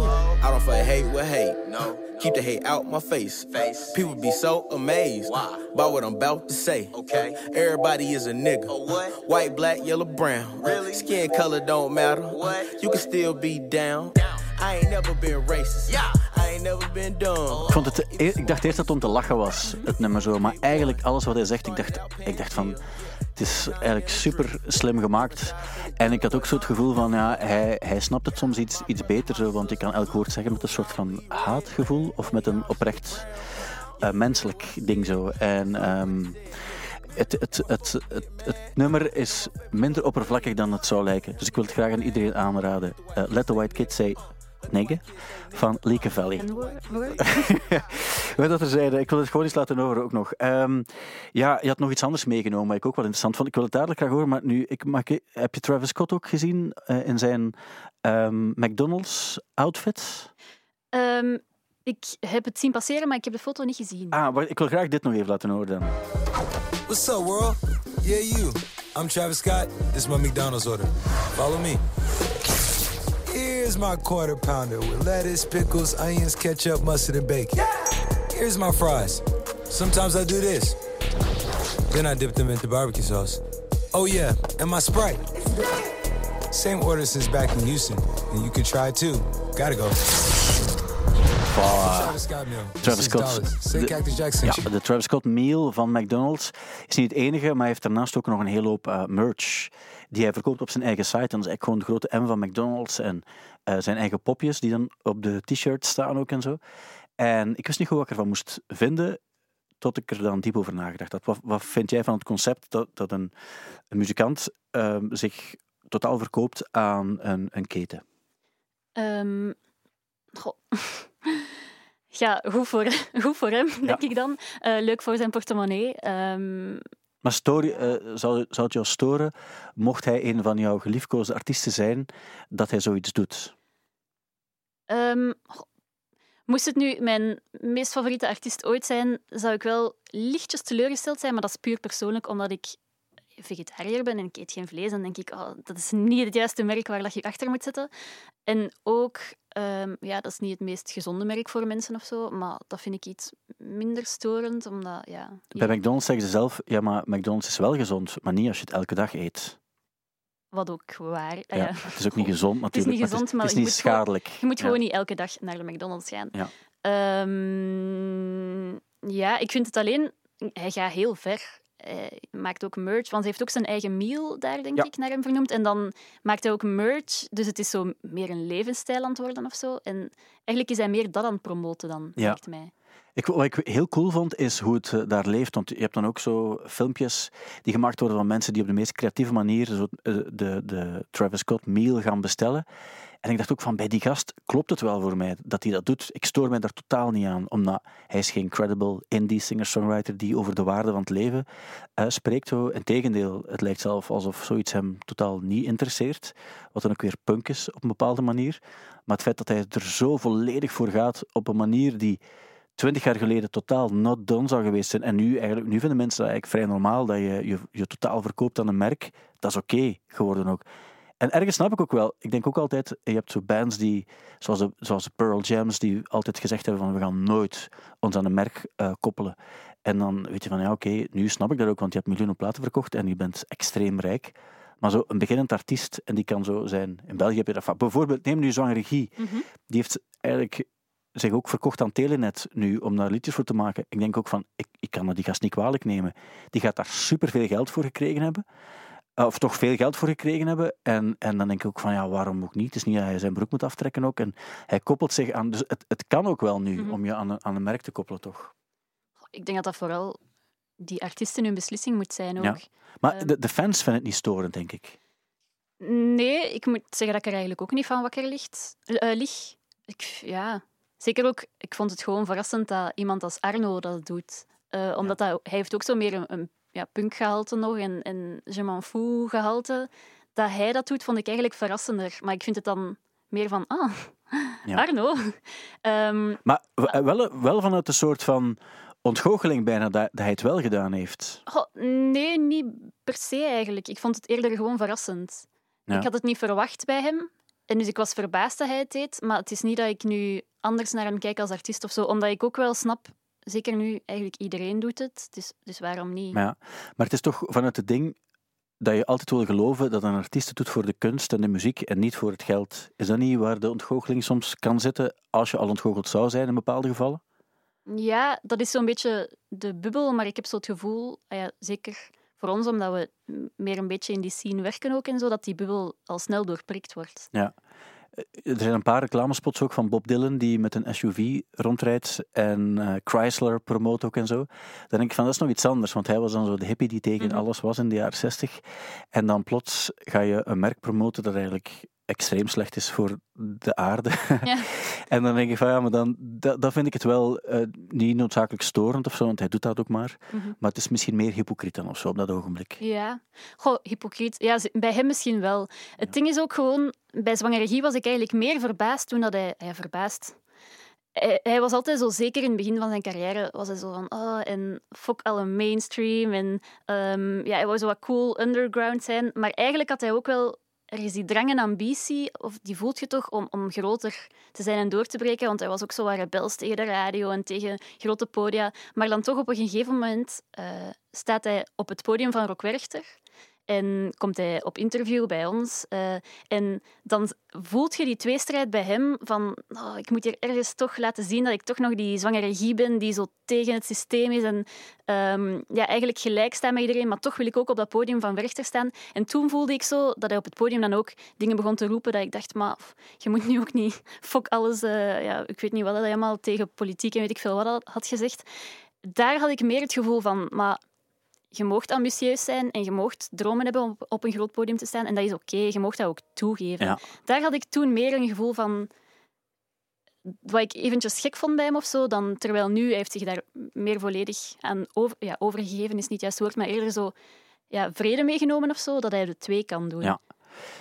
I don't fight hate with hate. No. Keep the hate out my face. Face. People be so amazed Why? by what I'm about to say. Okay. Everybody is a nigga. what? White, black, yellow, brown. Really? Skin color don't matter. What? You can still be down. down. I ain't never been racist. Yeah. Ik, vond het, ik dacht eerst dat het om te lachen was, het nummer zo. Maar eigenlijk alles wat hij zegt, ik dacht, ik dacht van... Het is eigenlijk super slim gemaakt. En ik had ook zo het gevoel van, ja, hij, hij snapt het soms iets, iets beter. Zo, want ik kan elk woord zeggen met een soort van haatgevoel. Of met een oprecht eh, menselijk ding zo. En... ehm, het, het, het, het, het nummer is minder oppervlakkig dan het zou lijken. Dus ik wil het graag aan iedereen aanraden. Eh, Let the White Kid Say Nigga van Leake Valley. Weet dat er zeiden, ik wil het gewoon eens laten horen ook nog. Ehm, ja, je had nog iets anders meegenomen, wat ik ook wel interessant vond. Ik wil het dadelijk graag horen, maar nu, ik, mag, heb je Travis Scott ook gezien eh, in zijn ehm, McDonald's outfit? Ehm, ik heb het zien passeren, maar ik heb de foto niet gezien. Ah, wacht, ik wil graag dit nog even laten horen dan. What's up, world? Yeah, you. I'm Travis Scott. This is my McDonald's order. Follow me. Here's my quarter pounder with lettuce, pickles, onions, ketchup, mustard, and bacon. Here's my fries. Sometimes I do this. Then I dip them into barbecue sauce. Oh, yeah, and my Sprite. Same order since back in Houston, and you can try too. Gotta go. Travis Scott meal. Travis $6. Scott. Say de-. Ja, de Travis Scott meal van McDonald's is niet het enige, maar hij heeft daarnaast ook nog een hele hoop eh, merch die hij verkoopt op zijn eigen site. En dat is eigenlijk gewoon de grote M van McDonald's en eh, zijn eigen popjes die dan op de t-shirts staan ook en zo. En ik wist niet goed wat ik ervan moest vinden, tot ik er dan diep over nagedacht had. Wat, wat vind jij van het concept dat, dat een, een muzikant ehm, zich totaal verkoopt aan een, een keten? Ehm, goh. Ja, goed voor, goed voor hem, denk ik dan. Eh, leuk voor zijn portemonnee. Ehm, Maar stoor, je- eh, zou, zou het jou storen, mocht hij een van jouw geliefkoosde artiesten zijn, dat hij zoiets doet? ehm, moest het nu mijn meest favoriete artiest ooit zijn, zou ik wel lichtjes teleurgesteld zijn, maar dat is puur persoonlijk, omdat ik vegetariër ben en ik eet geen vlees. Dan denk ik, oh, dat is niet het juiste merk waar dat je je achter moet zetten. En ook Ehm, ja, dat is niet het meest gezonde merk voor mensen of zo, maar dat vind ik iets minder storend, omdat, ja... Bij McDonald's zeggen ze zelf, ja, maar McDonald's is wel gezond, maar niet als je het elke dag eet. Wat ook waar. ah, Ja, ja. het is ook niet gezond Het is natuurlijk, niet gezond, maar het is, je het is niet gewoon- schadelijk. Je moet Ja. gewoon niet elke dag naar de McDonald's gaan. Ja. Ehm, ja, ik vind het alleen... Hij gaat heel ver. Hij maakt ook merch, want hij heeft ook zijn eigen meal daar, denk Ja. ik, naar hem vernoemd. En dan maakt hij ook merch, dus het is zo meer een levensstijl aan het worden of zo. En eigenlijk is hij meer dat aan het promoten dan, Ja. lijkt mij. Ik, wat ik heel cool vond, is hoe het eh, daar leeft. Want je hebt dan ook zo filmpjes die gemaakt worden van mensen die op de meest creatieve manier zo, eh, de, de Travis Scott meal gaan bestellen. En ik dacht ook van, bij die gast klopt het wel voor mij dat hij dat doet. Ik stoor mij daar totaal niet aan, omdat hij is geen credible indie singer-songwriter die over de waarde van het leven eh, spreekt. Zo. Integendeel, het lijkt zelf alsof zoiets hem totaal niet interesseert. Wat dan ook weer punk is op een bepaalde manier. Maar het feit dat hij er zo volledig voor gaat op een manier die twintig jaar geleden totaal not done zou geweest zijn. En nu, eigenlijk, nu vinden mensen dat eigenlijk vrij normaal dat je je, je totaal verkoopt aan een merk. Dat is oké geworden ook. En ergens snap ik ook wel. Ik denk ook altijd, je hebt zo bands die, zoals de, zoals de Pearl Jams, die altijd gezegd hebben van we gaan nooit ons aan een merk eh, koppelen. En dan weet je van ja, oké, nu snap ik dat ook, want je hebt miljoenen platen verkocht en je bent extreem rijk. Maar zo een beginnend artiest, en die kan zo zijn. In België heb je dat van. Bijvoorbeeld, neem nu Zwang Regie. Die heeft eigenlijk zich ook verkocht aan Telenet nu om daar liedjes voor te maken. Ik denk ook van, ik, ik kan dat die gast niet kwalijk nemen. Die gaat daar superveel geld voor gekregen hebben. Uh, Of toch veel geld voor gekregen hebben. En, en dan denk ik ook van, ja, waarom ook niet? Het is niet dat hij zijn broek moet aftrekken ook. En hij koppelt zich aan... Dus het, het kan ook wel nu, Mhm. om je aan een, aan een merk te koppelen, toch? Ik denk dat dat vooral die artiesten hun beslissing moet zijn ook. Ja. Maar Ehm. de, de fans vinden het niet storend, denk ik. Nee, ik moet zeggen dat ik er eigenlijk ook niet van wakker ligt, eh, lig. Ik, ja, zeker ook, ik vond het gewoon verrassend dat iemand als Arno dat doet. Eh, omdat dat, hij heeft ook zo meer een, een ja, punkgehalte nog en, en je m'en fous gehalte. Dat hij dat doet, vond ik eigenlijk verrassender. Maar ik vind het dan meer van, ah, Ja. Arno. Ehm, Maar wel, wel vanuit een soort van ontgoocheling bijna, dat, hij het wel gedaan heeft. goh, nee, niet per se eigenlijk. Ik vond het eerder gewoon verrassend. Ja. Ik had het niet verwacht bij hem. En dus ik was verbaasd dat hij het deed. Maar het is niet dat ik nu anders naar hem kijk als artiest of zo. Omdat ik ook wel snap, zeker nu, eigenlijk iedereen doet het. Dus, dus waarom niet? Maar, ja. maar het is toch vanuit het ding dat je altijd wil geloven dat een artiest het doet voor de kunst en de muziek en niet voor het geld. Is dat niet waar de ontgoocheling soms kan zitten als je al ontgoocheld zou zijn in bepaalde gevallen? Ja, dat is zo'n beetje de bubbel. Maar ik heb zo het gevoel, ah ja, zeker voor ons, omdat we meer een beetje in die scene werken ook en zo, dat die bubbel al snel doorprikt wordt. Ja. Er zijn een paar reclamespots ook van Bob Dylan die met een SUV rondrijdt en eh, Chrysler promoot ook en zo. Dan denk ik van dat is nog iets anders, want hij was dan zo de hippie die tegen Mhm. alles was in de jaren 60. En dan plots ga je een merk promoten dat eigenlijk extreem slecht is voor de aarde. Ja. en dan denk ik van ja, maar dan dat, dat vind ik het wel eh, niet noodzakelijk storend of zo, want hij doet dat ook maar. Mhm. Maar het is misschien meer hypocriet dan of zo op dat ogenblik. Ja, goh, hypocriet. Ja, bij hem misschien wel. Het ding is ook gewoon, bij zwangere regie was ik eigenlijk meer verbaasd toen dat hij... Ja, verbaasd. Hij, hij was altijd zo, zeker in het begin van zijn carrière, was hij zo van, oh, en fuck alle mainstream. En ehm, ja, hij wou zo wat cool underground zijn. Maar eigenlijk had hij ook wel ergens die drang en ambitie, of die voelt je toch, om, om groter te zijn en door te breken. Want hij was ook zo wat rebels tegen de radio en tegen grote podia. Maar dan toch op een gegeven moment eh, staat hij op het podium van Rock Werchter. En komt hij op interview bij ons. eh, en dan voelt je die tweestrijd bij hem van oh, ik moet hier ergens toch laten zien dat ik toch nog die zwangere regie ben die zo tegen het systeem is en ehm, ja, eigenlijk gelijk sta met iedereen, maar toch wil ik ook op dat podium van Werchter staan. En toen voelde ik zo dat hij op het podium dan ook dingen begon te roepen dat ik dacht, maar je moet nu ook niet fok alles, eh, ja, ik weet niet wat hij helemaal tegen politiek en weet ik veel wat had gezegd. Daar had ik meer het gevoel van, maar je moogt ambitieus zijn en je moogt dromen hebben om op, een groot podium te staan. En dat is oké, je moogt dat ook toegeven. Ja. Daar had ik toen meer een gevoel van... Wat ik eventjes gek vond bij hem of zo, dan, terwijl nu hij heeft zich daar meer volledig aan over, ja, overgegeven, is niet juist het woord, maar eerder zo ja, vrede meegenomen of zo, dat hij de twee kan doen. Ja.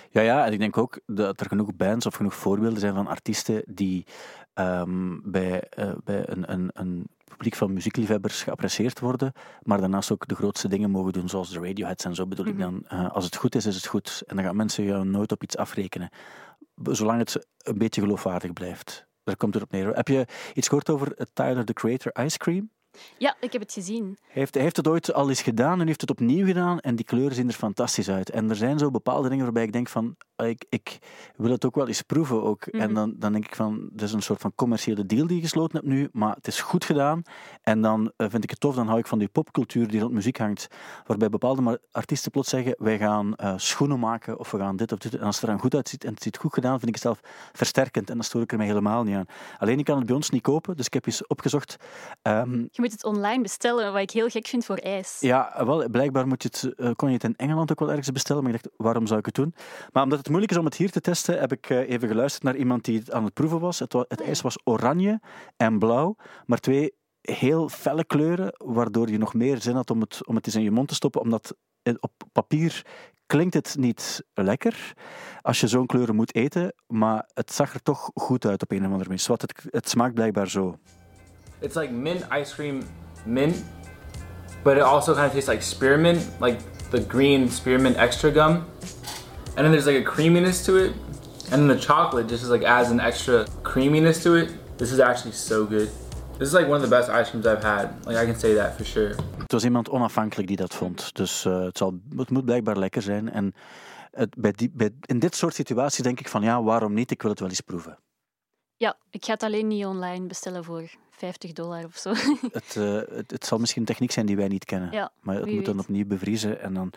Ja, ja, en ik denk ook dat er genoeg bands of genoeg voorbeelden zijn van artiesten die ehm, bij, eh, bij een, een, een publiek van muziekliefhebbers geapprecieerd worden, maar daarnaast ook de grootste dingen mogen doen, zoals de Radioheads en zo bedoel ik Mhm. dan. Eh, als het goed is, is het goed. En dan gaan mensen jou nooit op iets afrekenen. zolang het een beetje geloofwaardig blijft. Daar komt het op neer. Heb je iets gehoord over Tyler, the Creator Ice Cream? Ja, ik heb het gezien. Hij heeft, heeft het ooit al eens gedaan en heeft het opnieuw gedaan en die kleuren zien er fantastisch uit. En er zijn zo bepaalde dingen waarbij ik denk van, ik, ik wil het ook wel eens proeven ook. En Mhm. dan, dan denk ik van, dit is een soort van commerciële deal die je gesloten hebt nu, maar het is goed gedaan. En dan eh, vind ik het tof, dan hou ik van die popcultuur die rond muziek hangt, waarbij bepaalde artiesten plots zeggen, wij gaan eh, schoenen maken of we gaan dit of dit. En als het er dan goed uitziet en het ziet goed gedaan, vind ik het zelf versterkend en dan stoor ik er mij helemaal niet aan. Alleen ik kan het bij ons niet kopen, dus ik heb eens opgezocht. Ehm, Je moet het online bestellen, wat ik heel gek vind voor ijs. ja, wel, blijkbaar moet je het, eh, kon je het in Engeland ook wel ergens bestellen, maar ik dacht, waarom zou ik het doen? Maar omdat het moeilijk is om het hier te testen, heb ik eh, even geluisterd naar iemand die het aan het proeven was. Het, het ijs was oranje en blauw, maar twee heel felle kleuren, waardoor je nog meer zin had om het, om het eens in je mond te stoppen, omdat op papier klinkt het niet lekker als je zo'n kleuren moet eten, maar het zag er toch goed uit op een of andere manier. Zwat, het, het smaakt blijkbaar zo. It's like mint ice cream, mint, but it also kind of tastes like spearmint, like the green spearmint extra gum. And then there's like a creaminess to it, and then the chocolate just like adds an extra creaminess to it. This is actually so good. This is like one of the best ice creams I've had. Like I can say that for sure. Het was iemand onafhankelijk die dat vond. Dus eh, het, zal, het moet blijkbaar lekker zijn. En het, bij die, bij, in dit soort situaties denk ik van ja, waarom niet? Ik wil het wel eens proeven. Ja, ik ga het alleen niet online bestellen voor 50 dollar of zo. Het, eh, het, het zal misschien techniek zijn die wij niet kennen. Ja, maar het moet dan opnieuw bevriezen. En dan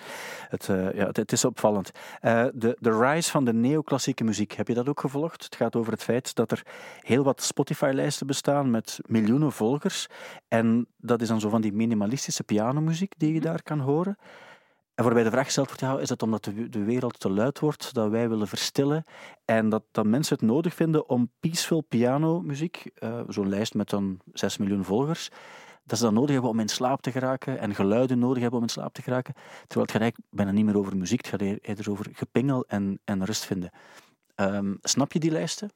het, eh, ja, het, het is opvallend. Eh, de, de rise van de neoclassieke muziek, heb je dat ook gevolgd? Het gaat over het feit dat er heel wat Spotify-lijsten bestaan met miljoenen volgers. En dat is dan zo van die minimalistische pianomuziek die je daar kan horen. En waarbij de vraag gesteld wordt, ja, is het omdat de, wereld te luid wordt, dat wij willen verstillen en dat, mensen het nodig vinden om peaceful pianomuziek, eh zo'n lijst met dan 6 miljoen volgers, dat ze dat nodig hebben om in slaap te geraken en geluiden nodig hebben om in slaap te geraken. Terwijl het gaat eigenlijk bijna niet meer over muziek, het gaat eer- eerder over gepingel en, en rust vinden. Ehm, snap je die lijsten?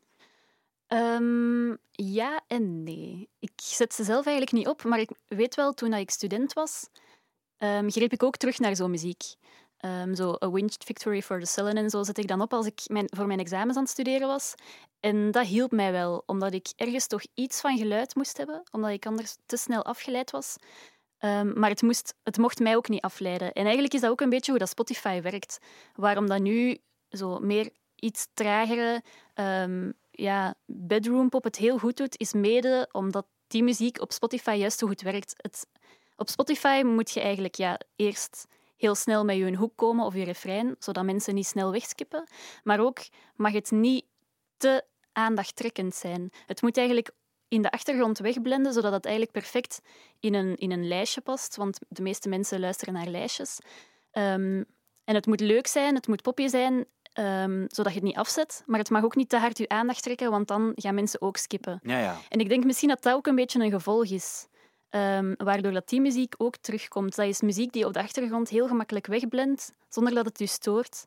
Ehm, ja en nee. Ik zet ze zelf eigenlijk niet op, maar ik weet wel, toen ik student was, ehm, greep ik ook terug naar zo'n muziek. Ehm, zo A Winged Victory for the Sullen en zo zet ik dan op als ik mijn, voor mijn examens aan het studeren was. En dat hielp mij wel, omdat ik ergens toch iets van geluid moest hebben, omdat ik anders te snel afgeleid was. Ehm, maar het, moest, het mocht mij ook niet afleiden. En eigenlijk is dat ook een beetje hoe dat Spotify werkt. Waarom dat nu zo meer iets tragere ja, bedroom pop het heel goed doet, is mede omdat die muziek op Spotify juist zo goed werkt. Het, op Spotify moet je eigenlijk ja, eerst heel snel met je hoek komen of je refrein, zodat mensen niet snel wegskippen. Maar ook mag het niet te aandachttrekkend zijn. Het moet eigenlijk in de achtergrond wegblenden, zodat het eigenlijk perfect in een, in een lijstje past. Want de meeste mensen luisteren naar lijstjes. Ehm, en het moet leuk zijn, het moet poppy zijn, ehm, zodat je het niet afzet. Maar het mag ook niet te hard je aandacht trekken, want dan gaan mensen ook skippen. Ja, ja. En ik denk misschien dat dat ook een beetje een gevolg is. Ehm, waardoor dat die muziek ook terugkomt. Dat is muziek die op de achtergrond heel gemakkelijk wegblendt, zonder dat het je stoort.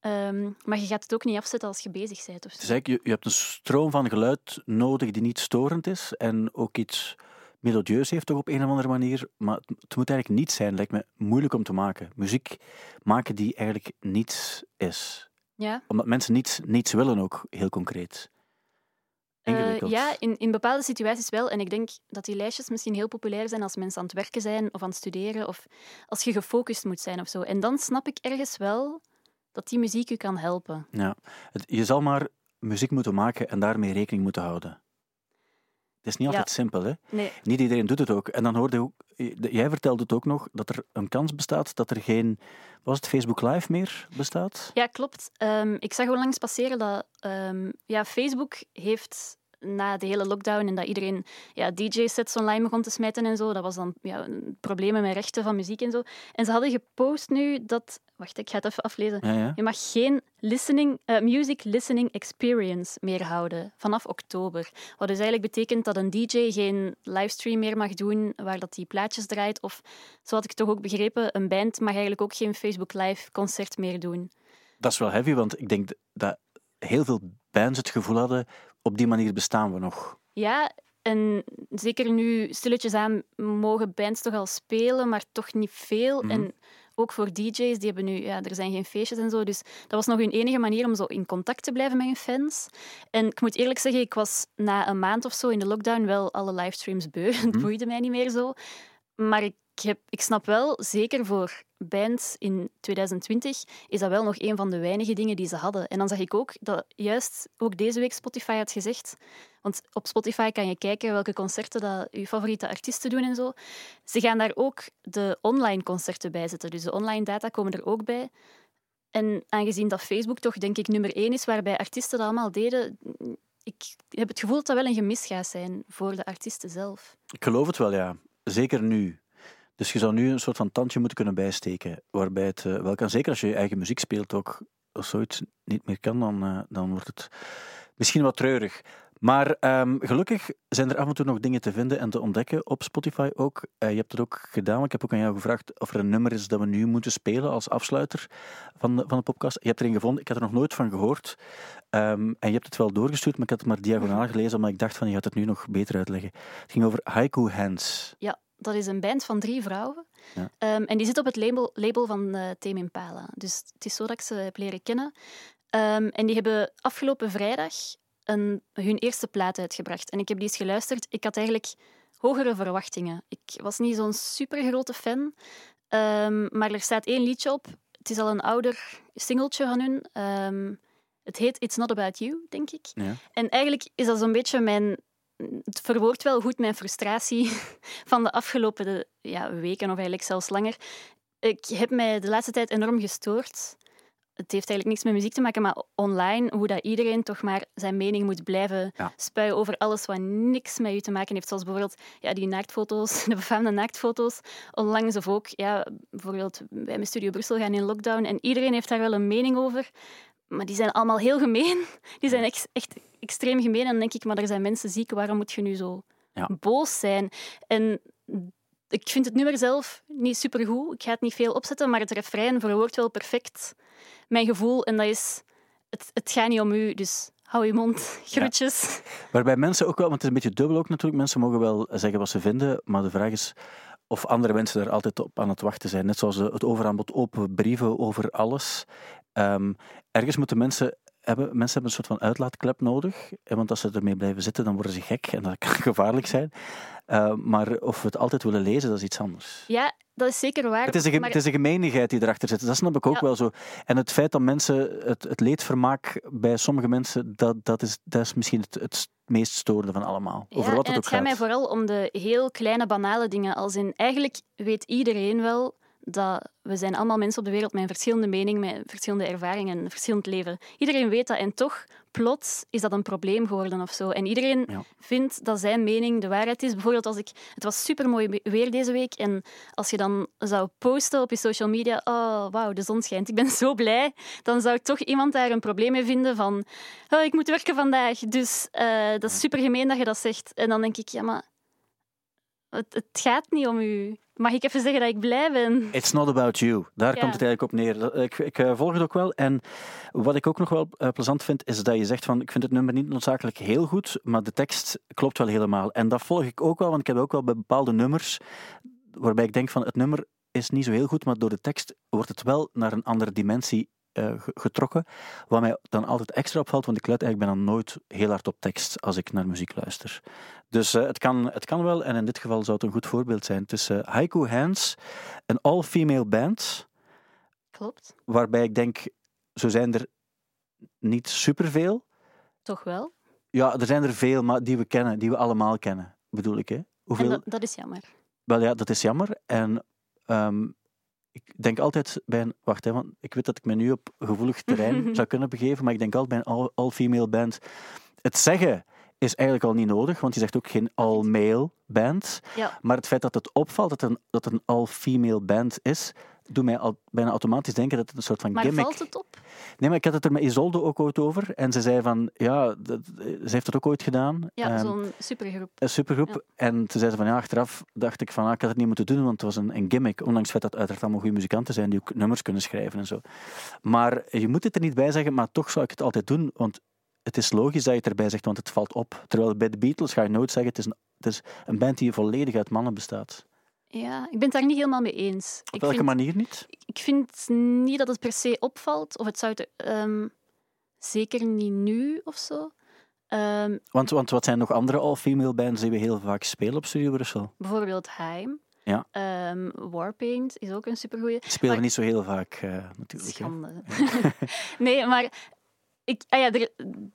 Ehm, maar je gaat het ook niet afzetten als je bezig bent. Of zo. Dus eigenlijk, je, je hebt een stroom van geluid nodig die niet storend is en ook iets melodieus heeft toch op een of andere manier. Maar het, het moet eigenlijk niet zijn, lijkt me moeilijk om te maken. Muziek maken die eigenlijk niets is. Ja. Omdat mensen niets, niets willen ook, heel concreet. Eh, ja, in, in bepaalde situaties wel. En ik denk dat die lijstjes misschien heel populair zijn als mensen aan het werken zijn of aan het studeren of als je gefocust moet zijn of zo. En dan snap ik ergens wel dat die muziek je kan helpen. Ja. Je zal maar muziek moeten maken en daarmee rekening moeten houden. Het is niet Ja. altijd simpel, hè? Nee. Niet iedereen doet het ook. En dan hoorde je ook, jij vertelde het ook nog, dat er een kans bestaat dat er geen, was het Facebook Live meer bestaat? Ja, klopt. Ehm, ik zag onlangs passeren dat ehm, ja, Facebook heeft na de hele lockdown en dat iedereen ja, DJ-sets online begon te smijten en zo, dat was dan ja, problemen met rechten van muziek en zo. En ze hadden gepost nu dat... Wacht, ik ga het even aflezen. Ja, ja. Je mag geen listening, eh, music listening experience meer houden vanaf oktober. Wat dus eigenlijk betekent dat een DJ geen livestream meer mag doen waar dat die plaatjes draait. Of, zo had ik toch ook begrepen, een band mag eigenlijk ook geen Facebook Live concert meer doen. Dat is wel heavy, want ik denk dat heel veel bands het gevoel hadden, op die manier bestaan we nog. Ja, En zeker nu, stilletjes aan, mogen bands toch al spelen, maar toch niet veel. Mhm. En ook voor DJ's, die hebben nu, ja, er zijn geen feestjes en zo. Dus dat was nog hun enige manier om zo in contact te blijven met hun fans. En ik moet eerlijk zeggen, ik was na een maand of zo in de lockdown wel alle livestreams beu. Het boeide mij niet meer zo. Maar ik, heb, ik snap wel, zeker voor bands in 2020, is dat wel nog een van de weinige dingen die ze hadden. En dan zag ik ook dat juist ook deze week Spotify had gezegd. Want op Spotify kan je kijken welke concerten dat je favoriete artiesten doen en zo. Ze gaan daar ook de online concerten bij zetten. Dus de online data komen er ook bij. En aangezien dat Facebook toch, denk ik, nummer één is waarbij artiesten dat allemaal deden, ik heb het gevoel dat dat wel een gemis gaat zijn voor de artiesten zelf. Ik geloof het wel, ja. Zeker nu. Dus je zou nu een soort van tandje moeten kunnen bijsteken, waarbij het eh, wel kan. Zeker als je je eigen muziek speelt ook, als zoiets niet meer kan, dan, eh, dan wordt het misschien wat treurig. Maar ehm, gelukkig zijn er af en toe nog dingen te vinden en te ontdekken op Spotify ook. Eh, je hebt het ook gedaan, ik heb ook aan jou gevraagd of er een nummer is dat we nu moeten spelen als afsluiter van de, van de podcast. Je hebt erin gevonden, ik had er nog nooit van gehoord. Ehm, en je hebt het wel doorgestuurd, maar ik had het maar diagonaal gelezen, omdat ik dacht van je gaat het nu nog beter uitleggen. Het ging over Haiku Hands. Ja, dat is een band van drie vrouwen. Ja. Ehm, en die zit op het label, label van uh, Tame Impala. Dus het is zo dat ik ze heb leren kennen. Ehm, en die hebben afgelopen vrijdag een, hun eerste plaat uitgebracht. En ik heb die eens geluisterd. Ik had eigenlijk hogere verwachtingen. Ik was niet zo'n supergrote fan. Ehm, maar er staat één liedje op. Het is al een ouder singeltje van hun. Het heet It's Not About You, denk ik. Ja. En eigenlijk is dat zo'n beetje mijn... Het verwoordt wel goed mijn frustratie van de afgelopen ja, weken, of eigenlijk zelfs langer. Ik heb mij de laatste tijd enorm gestoord het heeft eigenlijk niks met muziek te maken, maar online, hoe dat iedereen toch maar zijn mening moet blijven Ja. spuien over alles wat niks met u te maken heeft. Zoals bijvoorbeeld ja, die naaktfoto's, de befaamde naaktfoto's onlangs. Of ook, ja, bijvoorbeeld wij met Studio Brussel gaan in lockdown en iedereen heeft daar wel een mening over. Maar die zijn allemaal heel gemeen. Die zijn echt, echt extreem gemeen. En dan denk ik, maar er zijn mensen ziek, waarom moet je nu zo Ja. boos zijn? En ik vind het nummer zelf niet supergoed. Ik ga het niet veel opzetten, maar het refrein verwoordt wel perfect mijn gevoel. En dat is, het, het gaat niet om u, dus hou je mond. Groetjes. Waarbij mensen ook wel, want het is een beetje dubbel ook natuurlijk, mensen mogen wel zeggen wat ze vinden, maar de vraag is of andere mensen er altijd op aan het wachten zijn. Net zoals het overaanbod open brieven over alles. Ehm, ergens moeten mensen hebben, mensen hebben een soort van uitlaatklep nodig, eh, want als ze ermee blijven zitten, dan worden ze gek en dat kan gevaarlijk zijn. Uh, maar of we het altijd willen lezen, dat is iets anders. Ja, dat is zeker waar. Het is, een, maar- het is een gemeenigheid die erachter zit. Dat snap ik ook Ja. wel zo. En het feit dat mensen het, het leedvermaak bij sommige mensen, dat, dat, is, dat is misschien het, het meest storende van allemaal. Over wat het het ook gaat gaat. mij vooral om de heel kleine, banale dingen. Als in, eigenlijk weet iedereen wel dat we zijn allemaal mensen op de wereld met een verschillende mening, met verschillende ervaringen, een verschillend leven. Iedereen weet dat en toch, plots, is dat een probleem geworden of zo. En iedereen Ja. vindt dat zijn mening de waarheid is. Bijvoorbeeld als ik... Het was supermooi weer deze week en als je dan zou posten op je social media, oh, wauw, de zon schijnt, ik ben zo blij, dan zou toch iemand daar een probleem mee vinden van, oh, ik moet werken vandaag, dus eh, dat is super gemeen dat je dat zegt. En dan denk ik, ja, maar het, het gaat niet om u. Mag ik even zeggen dat ik blij ben? It's not about you. Daar Ja. komt het eigenlijk op neer. Ik, ik eh, volg het ook wel. En wat ik ook nog wel eh, plezant vind, is dat je zegt van ik vind het nummer niet noodzakelijk heel goed, maar de tekst klopt wel helemaal. En dat volg ik ook wel, want ik heb ook wel bij bepaalde nummers waarbij ik denk van het nummer is niet zo heel goed, maar door de tekst wordt het wel naar een andere dimensie eh, ge- getrokken. Wat mij dan altijd extra opvalt, want ik let eigenlijk bijna nooit heel hard op tekst als ik naar muziek luister. Dus eh, het, kan, het kan wel, en in dit geval zou het een goed voorbeeld zijn. Het is eh, Haiku Hands, een all-female band, Klopt, waarbij ik denk, zo zijn er niet superveel. toch wel. Ja, er zijn er veel, maar die we kennen, die we allemaal kennen, bedoel ik. Hè? Hoeveel? En dat, dat is jammer. Wel ja, dat is jammer. En ehm, ik denk altijd bij een... Wacht, hè, want ik weet dat ik me nu op gevoelig terrein zou kunnen begeven, maar ik denk altijd bij een all- all-female band... Het zeggen is eigenlijk al niet nodig, want je zegt ook geen all-male band. Ja. Maar het feit dat het opvalt dat, een, dat het een all-female band is, doet mij al bijna automatisch denken dat het een soort van Maar gimmick... valt het op? Nee, maar ik had het er met Isolde ook ooit over. En ze zei van, ja, dat, ze heeft het ook ooit gedaan. Ja, zo'n supergroep. een supergroep. Ja. En toen zei ze van ja, achteraf dacht ik van ah, ik had het niet moeten doen, want het was een, een gimmick. Ondanks het feit dat het uiteraard allemaal goede muzikanten zijn die ook nummers kunnen schrijven en zo. Maar je moet het er niet bij zeggen, maar toch zou ik het altijd doen, want het is logisch dat je het erbij zegt, want het valt op. Terwijl bij de Beatles ga je nooit zeggen, het is een, het is een band die volledig uit mannen bestaat. Ja, ik ben het daar niet helemaal mee eens. Op ik welke vind, manier niet? Ik vind niet dat het per se opvalt, of het zou het, ehm, zeker niet nu of zo. Ehm, Want, want wat zijn nog andere all-female bands die we heel vaak spelen op Studio Brussel? bijvoorbeeld Heim. Ja. Ehm, Warpaint is ook een supergoeie. Die spelen we niet zo heel vaak, eh, natuurlijk. Schande. nee, maar ik, ah ja, er,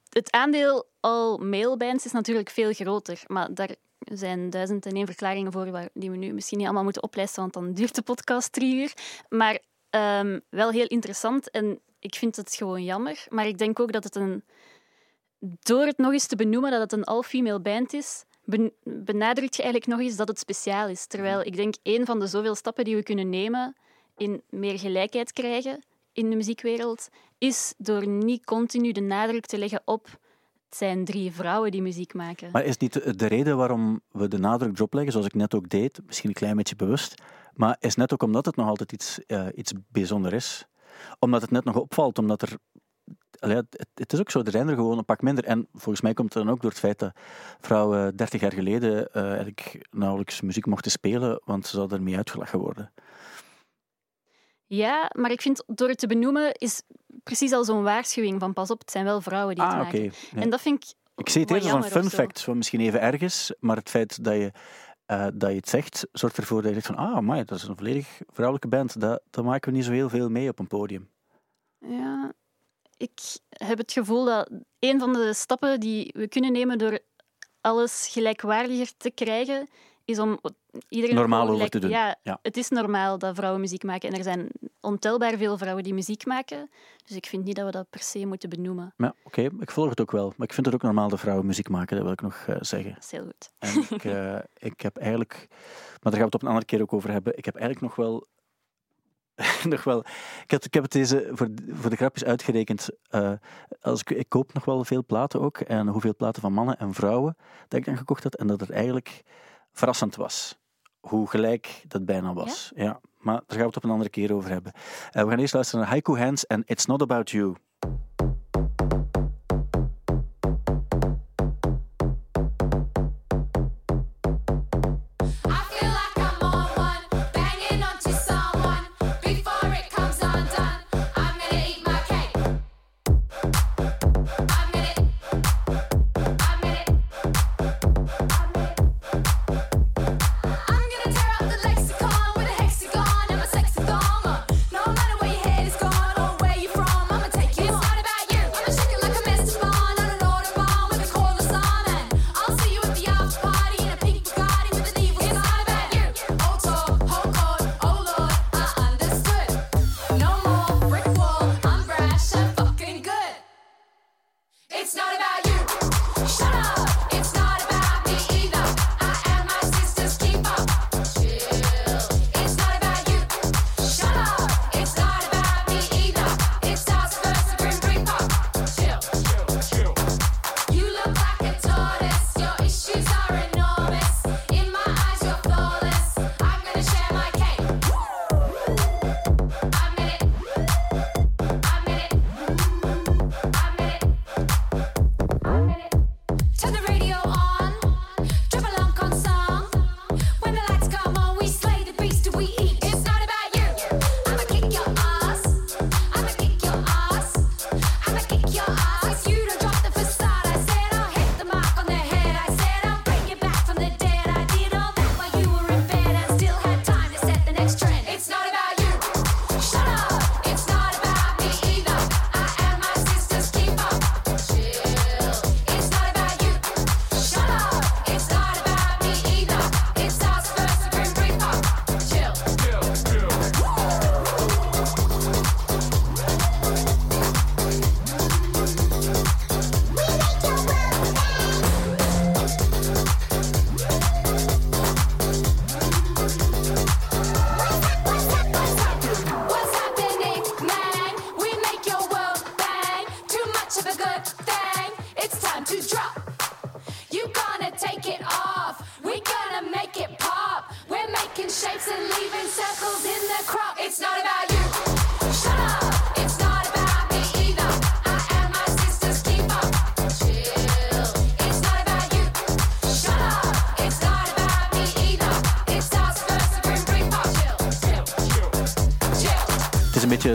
het aandeel al male bands is natuurlijk veel groter. Maar daar zijn duizend en één verklaringen voor die we nu misschien niet allemaal moeten oplijsten, want dan duurt de podcast drie uur. Maar ehm, wel heel interessant en ik vind het gewoon jammer. Maar ik denk ook dat het een... Door het nog eens te benoemen dat het een all-female band is, ben- benadrukt je eigenlijk nog eens dat het speciaal is. Terwijl ik denk, een van de zoveel stappen die we kunnen nemen in meer gelijkheid krijgen in de muziekwereld, is door niet continu de nadruk te leggen op het zijn drie vrouwen die muziek maken. Maar is niet de, de reden waarom we de nadruk erop leggen, zoals ik net ook deed, misschien een klein beetje bewust, maar is net ook omdat het nog altijd iets, eh, iets bijzonder is. Omdat het net nog opvalt, omdat er... Het is ook zo, er zijn er gewoon een pak minder. En volgens mij komt het dan ook door het feit dat vrouwen 30 jaar geleden eh, eigenlijk nauwelijks muziek mochten spelen, want ze zouden ermee uitgelachen worden. Ja, maar ik vind door het te benoemen is precies al zo'n waarschuwing van pas op, het zijn wel vrouwen die het Ah, maken. Nee. En dat vind ik Ik zie het eerder als een fun zo. fact, wat misschien even erg is, maar het feit dat je, eh, dat je het zegt, zorgt ervoor dat je zegt van ah, maar dat is een volledig vrouwelijke band. Dat, dat maken we niet zo heel veel mee op een podium. Ja, ik heb het gevoel dat een van de stappen die we kunnen nemen door alles gelijkwaardiger te krijgen, is om iedereen Normaal over te doen. Ja, Ja. het is normaal dat vrouwen muziek maken en er zijn ontelbaar veel vrouwen die muziek maken. Dus ik vind niet dat we dat per se moeten benoemen. Ja, oké, ik volg het ook wel. Maar ik vind het ook normaal dat vrouwen muziek maken, dat wil ik nog eh, zeggen. Dat is heel goed. En ik, eh, ik heb eigenlijk, maar daar gaan we het op een andere keer ook over hebben. Ik heb eigenlijk nog wel. nog wel ik, heb, ik heb het deze voor, voor de grapjes uitgerekend. eh, als ik, ik koop nog wel veel platen ook. En hoeveel platen van mannen en vrouwen dat ik dan gekocht had. En dat het eigenlijk verrassend was. Hoe gelijk dat bijna was. Ja? maar daar gaan we het op een andere keer over hebben. Eh, we gaan eerst luisteren naar Haiku Hands en It's Not About You.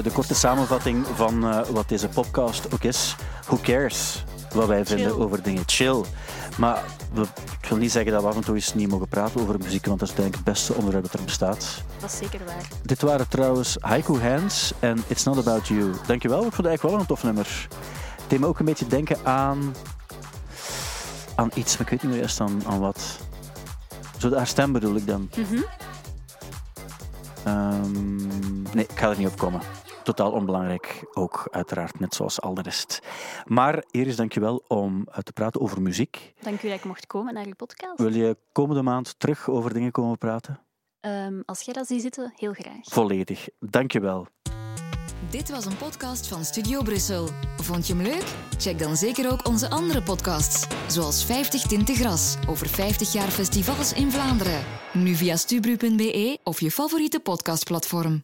De korte samenvatting van eh, wat deze podcast ook is. Who cares wat wij vinden over dingen? Chill. Maar we, ik wil niet zeggen dat we af en toe eens niet mogen praten over muziek, want dat is denk ik het beste onderwerp dat er bestaat. Dat is zeker waar. Dit waren trouwens Haiku Hands en It's Not About You. Dankjewel, ik vond het eigenlijk wel een tof nummer. Het deed me ook een beetje denken aan... aan iets, maar ik weet niet meer juist aan, aan wat. Zo haar stem bedoel ik dan. Ehm, nee, ik ga er niet op komen. Totaal onbelangrijk, ook uiteraard, net zoals al de rest. Maar Iris, dankjewel om eh, te praten over muziek. Dank u dat ik mocht komen naar uw podcast. Wil je komende maand terug over dingen komen praten? Ehm, als jij dat ziet zitten, heel graag. Volledig. Dankjewel. Dit was een podcast van Studio Brussel. Vond je hem leuk? Check dan zeker ook onze andere podcasts, zoals 50 Tinten Gras over 50 jaar festivals in Vlaanderen. Nu via stubru.be of je favoriete podcastplatform.